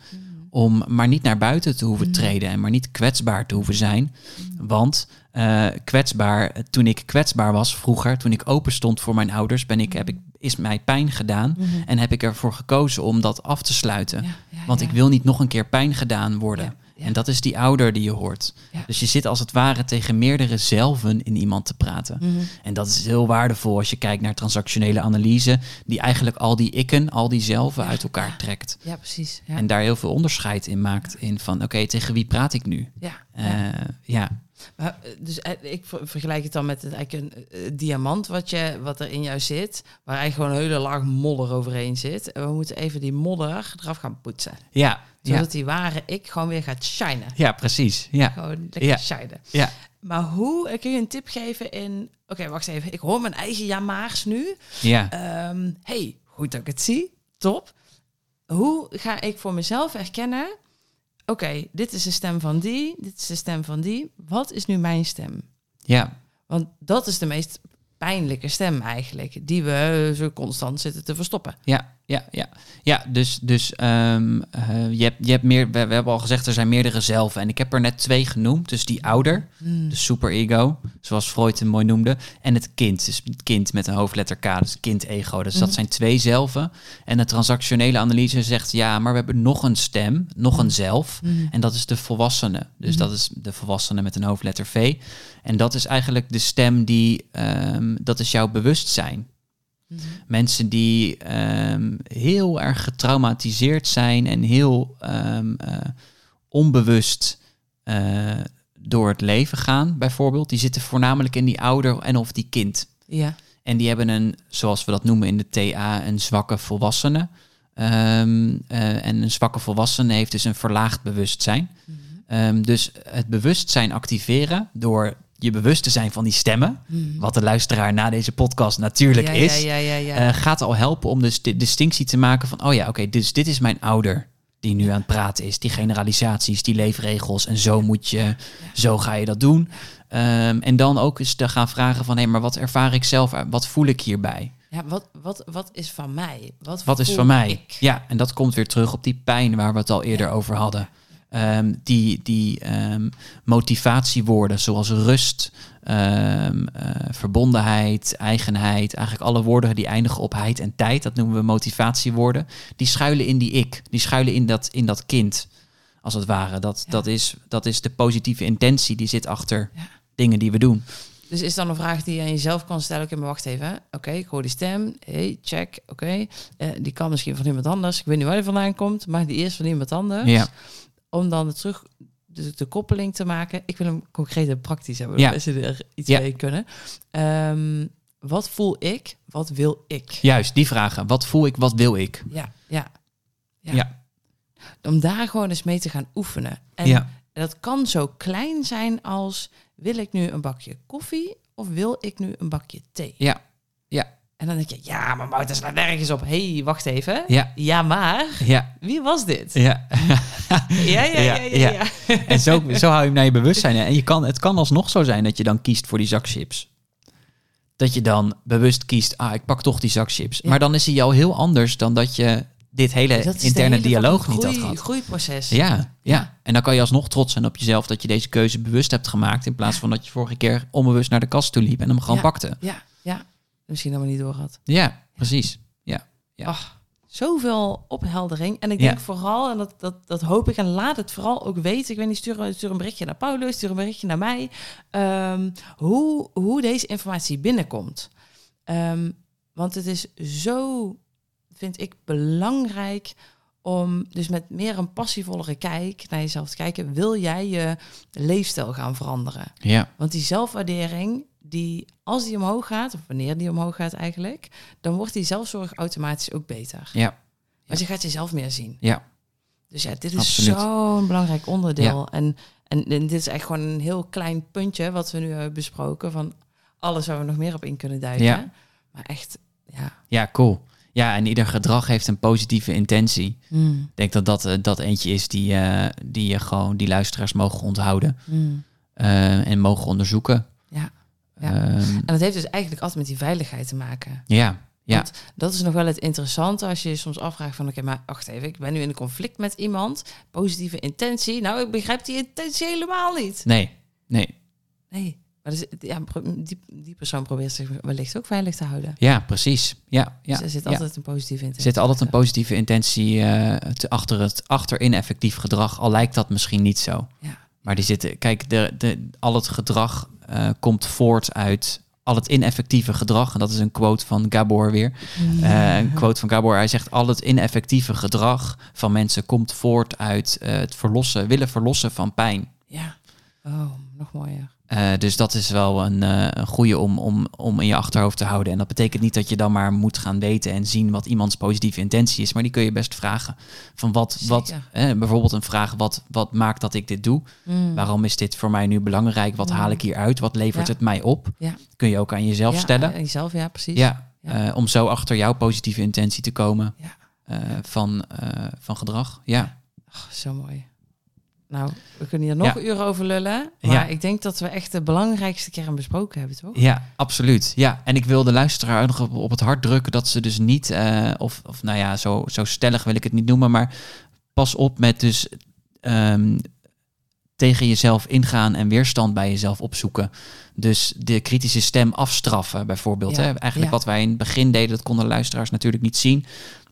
om maar niet naar buiten te hoeven treden en maar niet kwetsbaar te hoeven zijn. Want eh, kwetsbaar, toen ik kwetsbaar was vroeger, toen ik open stond voor mijn ouders, ben ik, heb ik, is mij pijn gedaan Mhm. en heb ik ervoor gekozen om dat af te sluiten. Ja, ja, Want ja. ik wil niet nog een keer pijn gedaan worden. En dat is die ouder die je hoort. Dus je zit als het ware tegen meerdere zelven in iemand te praten. Mhm. En dat is heel waardevol als je kijkt naar transactionele analyse, die eigenlijk al die ikken, al die zelven uit elkaar trekt. Ja, precies. En daar heel veel onderscheid in maakt in van, oké, tegen wie praat ik nu? ja, Eh, ja. ja. Maar, eh, dus eh, ik ver- vergelijk het dan met het, eigenlijk een eh, diamant wat, je, wat er in jou zit, waar eigenlijk gewoon een hele laag modder overheen zit. En we moeten even die modder eraf gaan poetsen. Ja, ja, Zodat die ware ik gewoon weer gaat shinen. ja, precies. Ja, Gewoon lekker Ja. shinen. ja. Maar hoe, kun je een tip geven in... Oké, wacht even. Ik hoor mijn eigen jamaars nu. ja. Ehm, hey, goed dat ik het zie. Top. Hoe ga ik voor mezelf erkennen... Oké, dit is de stem van die, dit is de stem van die. Wat is nu mijn stem? ja. Want dat is de meest pijnlijke stem eigenlijk, die we zo constant zitten te verstoppen. Ja, ja, ja. Ja, dus, dus ehm, eh, je, hebt, je hebt meer, we, we hebben al gezegd, er zijn meerdere zelven. En ik heb er net twee genoemd. Dus die ouder, de superego, zoals Freud hem mooi noemde. En het kind, dus het kind met een hoofdletter K, dus kind-ego. Dus dat Mhm. zijn twee zelven. En de transactionele analyse zegt, ja, maar we hebben nog een stem, nog een zelf. En dat is de volwassene. Dus dat is de volwassene met een hoofdletter V. En dat is eigenlijk de stem die, ehm, dat is jouw bewustzijn. Mhm. Mensen die ehm, heel erg getraumatiseerd zijn en heel ehm, eh, onbewust eh, door het leven gaan, bijvoorbeeld. Die zitten voornamelijk in die ouder en of die kind. Ja. En die hebben een, zoals we dat noemen in de TA, een zwakke volwassene. Ehm, eh, en een zwakke volwassene heeft dus een verlaagd bewustzijn. Mhm. Dus het bewustzijn activeren door je bewust te zijn van die stemmen, Mhm. wat de luisteraar na deze podcast natuurlijk ja, is, Ja, ja, eh, gaat al helpen om dus de distinctie te maken van, oh ja, oké, dus dit is mijn ouder die nu aan het praten is. Die generalisaties, die leefregels en zo moet je, zo ga je dat doen. Ehm, en dan ook eens te gaan vragen van, hé, maar wat ervaar ik zelf, wat voel ik hierbij? ja wat, wat, wat is van mij? Wat, Wat is van mij? ik? Ja, en dat komt weer terug op die pijn waar we het al eerder over hadden. Ehm, die die ehm, motivatiewoorden zoals rust, ehm, eh, verbondenheid, eigenheid, eigenlijk alle woorden die eindigen op heid en tijd, dat noemen we motivatiewoorden, die schuilen in die ik, die schuilen in dat, in dat kind, als het ware. Dat, Ja. dat, is, dat is de positieve intentie die zit achter Ja. dingen die we doen. Dus is dan een vraag die je aan jezelf kan stellen. Oké, maar wacht even. Oké, ik hoor die stem. hey, check. Oké. Eh, die kan misschien van iemand anders. Ik weet niet waar die vandaan komt, maar die is van iemand anders. Ja, Om dan terug de, de koppeling te maken. Ik wil hem concreet en praktisch hebben. Ja. Er iets Ja. mee kunnen. Ehm, wat voel ik? Wat wil ik? juist, die vragen. Wat voel ik, wat wil ik? Ja, ja. Ja. Ja. Om daar gewoon eens mee te gaan oefenen. En Ja. dat kan zo klein zijn als... wil ik nu een bakje koffie of wil ik nu een bakje thee? Ja, ja, En dan denk je, ja, maar Mout, dat slaat nergens op. Hé, hey, wacht even. ja, Ja, maar ja, wie was dit? ja. Ja, ja, ja, ja. En zo, zo hou je hem naar je bewustzijn. En je kan, het kan alsnog zo zijn dat je dan kiest voor die zak chips. Dat je dan bewust kiest, ah, ik pak toch die zak chips. Maar dan is hij al heel anders dan dat je dit hele is interne hele dialoog niet had gehad. groeiproces. Ja, ja, Ja. En dan kan je alsnog trots zijn op jezelf dat je deze keuze bewust hebt gemaakt. In plaats van dat je vorige keer onbewust naar de kast toe liep en hem gewoon Ja. pakte. Ja. Misschien we niet door had. Ja, precies. Ja. Ja. Ach, zoveel opheldering. En ik Ja. denk vooral, en dat, dat, dat hoop ik, en laat het vooral ook weten. Ik weet niet, stuur, stuur een berichtje naar Paulus, stuur een berichtje naar mij. ehm, hoe, hoe deze informatie binnenkomt. Ehm, want het is zo, vind ik, belangrijk om dus met meer een passievollere kijk naar jezelf te kijken. Wil jij je leefstijl gaan veranderen? Ja. Want die zelfwaardering, die, als die omhoog gaat, of wanneer die omhoog gaat eigenlijk, dan wordt die zelfzorg automatisch ook beter. Ja. Want je gaat jezelf meer zien. Ja. Dus ja, dit is zo'n belangrijk onderdeel. En, en, en dit is echt gewoon een heel klein puntje wat we nu hebben besproken van alles waar we nog meer op in kunnen duiken. Ja. Maar echt, ja. Ja, cool. Ja, en ieder gedrag heeft een positieve intentie. Mm, Ik denk dat dat, eh, dat eentje is die, eh, die je gewoon, die luisteraars mogen onthouden mm. eh, en mogen onderzoeken. Ja, ja. Ehm, En dat heeft dus eigenlijk altijd met die veiligheid te maken. ja, ja, Want dat is nog wel het interessante als je je soms afvraagt van... oké, maar wacht even, ik ben nu in een conflict met iemand. Positieve intentie. Nou, ik begrijp die intentie helemaal niet. nee, nee. Nee, maar dus, ja, die, die persoon probeert zich wellicht ook veilig te houden. Ja, precies. Ja, ja. dus er zit ja. altijd een positieve Er intentie. zit altijd een positieve intentie eh, te- achter het achter ineffectief gedrag, al lijkt dat misschien niet zo. Ja. Maar die zitten, kijk, de, de, al het gedrag eh, komt voort uit al het ineffectieve gedrag. En dat is een quote van Gabor weer. Eh, een quote van Gabor. Hij zegt: Al het ineffectieve gedrag van mensen komt voort uit eh, het verlossen, willen verlossen van pijn. Ja. Oh, nog mooier. Eh, dus dat is wel een, eh een goede om, om, om in je achterhoofd te houden. En dat betekent niet dat je dan maar moet gaan weten en zien wat iemands positieve intentie is. Maar die kun je best vragen. Van wat, wat eh, bijvoorbeeld een vraag: wat, wat maakt dat ik dit doe? Mm. Waarom is dit voor mij nu belangrijk? Wat Mm. haal ik hier uit? Wat levert Ja. het mij op? Ja. Kun je ook aan jezelf ja, stellen. aan jezelf, ja, precies. Ja, eh, om zo achter jouw positieve intentie te komen eh, van, eh, van gedrag. Ja. Ach, zo mooi. Nou, we kunnen hier nog Ja. een uur over lullen. Maar Ja. ik denk dat we echt de belangrijkste kern besproken hebben, toch? ja, absoluut. Ja, en ik wil de luisteraar nog op, het hart drukken dat ze dus niet, eh, of, of nou ja, zo, zo stellig wil ik het niet noemen, maar pas op met dus ehm, tegen jezelf ingaan en weerstand bij jezelf opzoeken. Dus de kritische stem afstraffen, bijvoorbeeld. Ja, Hè? Eigenlijk wat wij in het begin deden, dat konden luisteraars natuurlijk niet zien.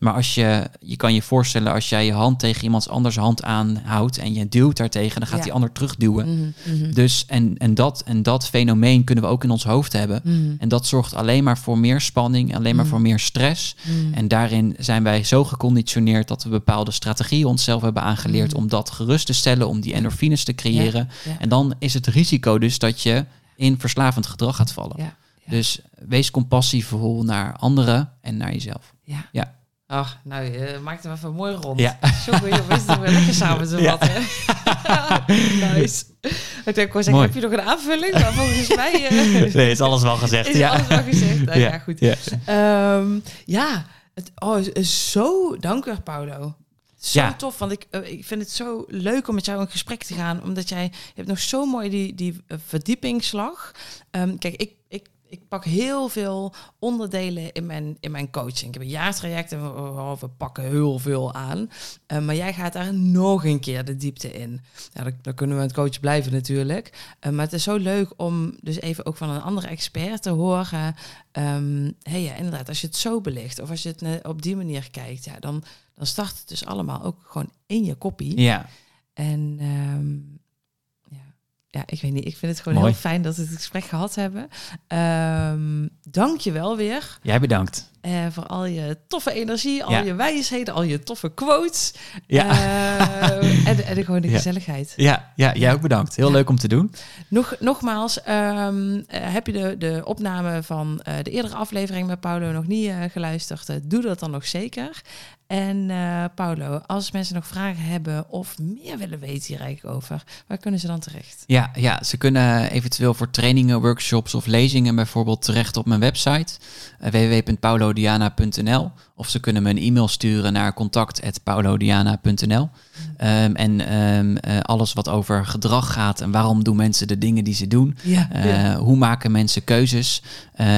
Maar als je, je kan je voorstellen, als jij je hand tegen iemands anders hand aanhoudt en je duwt daartegen, dan gaat Ja. die ander terugduwen. Mhm, mhm. Dus en, en, dat, en dat fenomeen kunnen we ook in ons hoofd hebben. Mhm, En dat zorgt alleen maar voor meer spanning, alleen maar voor meer stress. En daarin zijn wij zo geconditioneerd dat we bepaalde strategieën onszelf hebben aangeleerd om dat gerust te stellen, om die endorfines te creëren. ja. En dan is het risico dus dat je in verslavend gedrag gaat vallen. Ja, ja. Dus wees compassievol naar anderen en naar jezelf. Ja. Ja. Ach, nou, je maakt hem even mooi rond. Ja. Zo je wist het weer lekker samen te Ja. vatten. [laughs] nice. Ik denk, ik heb je nog een aanvulling? Maar volgens mij eh, [laughs] Nee, is alles wel gezegd. is alles wel gezegd. Nou, [laughs] ja. goed. Ja. Ehm, ja, het, oh, zo, dank u, Paulo. Zo Ja. tof, want ik, eh, ik vind het zo leuk om met jou in gesprek te gaan, omdat jij je hebt nog zo mooi die, die eh, verdiepingsslag. Ehm, kijk, ik, ik, ik pak heel veel onderdelen in mijn, in mijn coaching. Ik heb een jaartraject en we, we- we pakken heel veel aan. Eh, maar jij gaat daar nog een keer de diepte in. Ja, dan, dan kunnen we aan het coachen blijven natuurlijk. Eh, maar het is zo leuk om dus even ook van een andere expert te horen. Ehm hey, ja, inderdaad, als je het zo belicht of als je het op die manier kijkt, ja, dan, dan start het dus allemaal ook gewoon in je koppie. Ja, En ehm, ja. ik weet niet, ik vind het gewoon Mooi. heel fijn dat we het gesprek gehad hebben. Ehm Dank je wel weer jij bedankt. eh, voor al je toffe energie, al Ja. je wijsheden, al je toffe quotes. Ja. Eh, en, en gewoon de [laughs] Ja. gezelligheid. Ja, ja, jij ook bedankt. Heel Ja. leuk om te doen. Nog, nogmaals, ehm, eh, heb je de, de opname van eh, de eerdere aflevering met Paulo nog niet geluisterd? doe dat dan nog zeker. En eh, Paulo, als mensen nog vragen hebben of meer willen weten hier eigenlijk over, waar kunnen ze dan terecht? Ja, ja, ze kunnen eventueel voor trainingen, workshops of lezingen bijvoorbeeld terecht op mijn website eh, www.paulodiana.nl of ze kunnen me een e-mail sturen naar contact@paulodiana.nl. Ehm, en ehm, eh, alles wat over gedrag gaat en waarom doen mensen de dingen die ze doen, Ja, hoe maken mensen keuzes?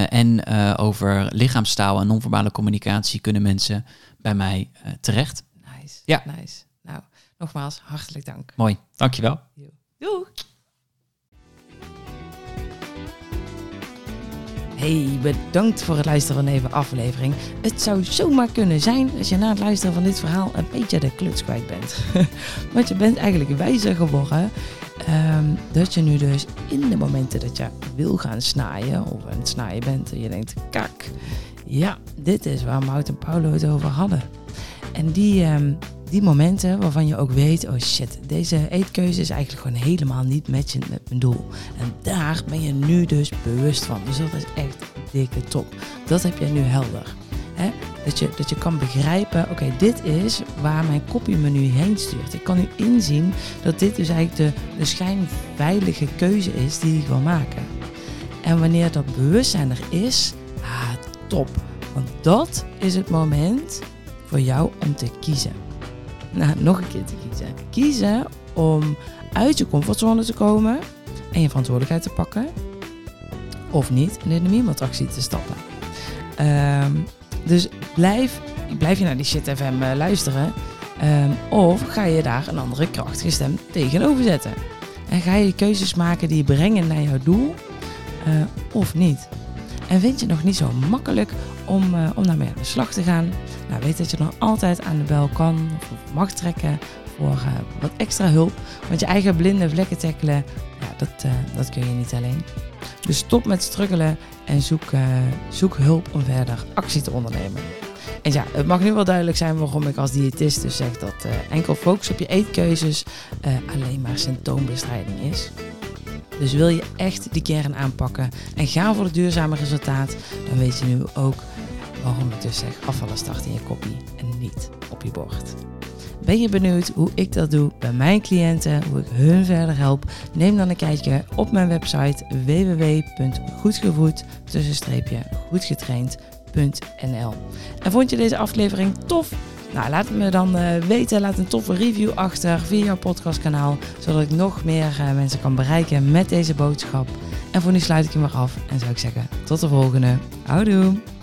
En over lichaamstaal en non-verbale communicatie kunnen mensen bij mij eh, terecht. nice. Ja. nice. Nou, nogmaals, hartelijk dank. Mooi, dankjewel. Doeg! Hey, bedankt voor het luisteren van deze aflevering. Het zou zomaar kunnen zijn als je na het luisteren van dit verhaal een beetje de kluts kwijt bent. [laughs] Want je bent eigenlijk wijzer geworden. ehm, dat je nu dus in de momenten dat je wil gaan snaaien of aan het snaaien bent en je denkt, kak, ja, dit is waar Mout en Paulo het over hadden. En die, ehm, die momenten waarvan je ook weet, oh shit, deze eetkeuze is eigenlijk gewoon helemaal niet matchend met mijn doel. En daar ben je nu dus bewust van. Dus dat is echt dikke top. Dat heb je nu helder. Dat, je, dat je kan begrijpen, oké, dit is waar mijn kopie me nu heen stuurt. Ik kan nu inzien dat dit dus eigenlijk de, de schijnveilige keuze is die ik wil maken. En wanneer dat bewustzijn er is, ah, top. Want dat is het moment voor jou om te kiezen. Nou, nog een keer te kiezen. Kiezen om uit je comfortzone te komen en je verantwoordelijkheid te pakken. Of niet in de meme-attractie te stappen. Ehm, dus blijf, blijf je naar die shit FM uh, luisteren. Um, of ga je daar een andere krachtige stem tegenover zetten. En ga je keuzes maken die je brengen naar jouw doel uh, of niet. En vind je het nog niet zo makkelijk om, uh, om daarmee aan de slag te gaan? Nou, weet dat je dan altijd aan de bel kan of mag trekken voor uh, wat extra hulp. Want je eigen blinde vlekken tackelen, ja, dat, dat kun je niet alleen. Dus stop met struggelen en zoek, zoek hulp om verder actie te ondernemen. En ja, het mag nu wel duidelijk zijn waarom ik als diëtist dus zeg dat enkel focus op je eetkeuzes alleen maar symptoombestrijding is. Dus wil je echt die kern aanpakken en gaan voor het duurzame resultaat, dan weet je nu ook waarom ik dus zeg afvallen start in je koppie en niet op je bord. Ben je benieuwd hoe ik dat doe bij mijn cliënten, hoe ik hun verder help? Neem dan een kijkje op mijn website www.goedgevoed-goedgetraind.nl En vond je deze aflevering tof? Nou, laat het me dan uh, weten. Laat een toffe review achter via jouw podcastkanaal. Zodat ik nog meer uh, mensen kan bereiken met deze boodschap. En voor nu sluit ik hem weer af. En zou ik zeggen, tot de volgende. Houdoe!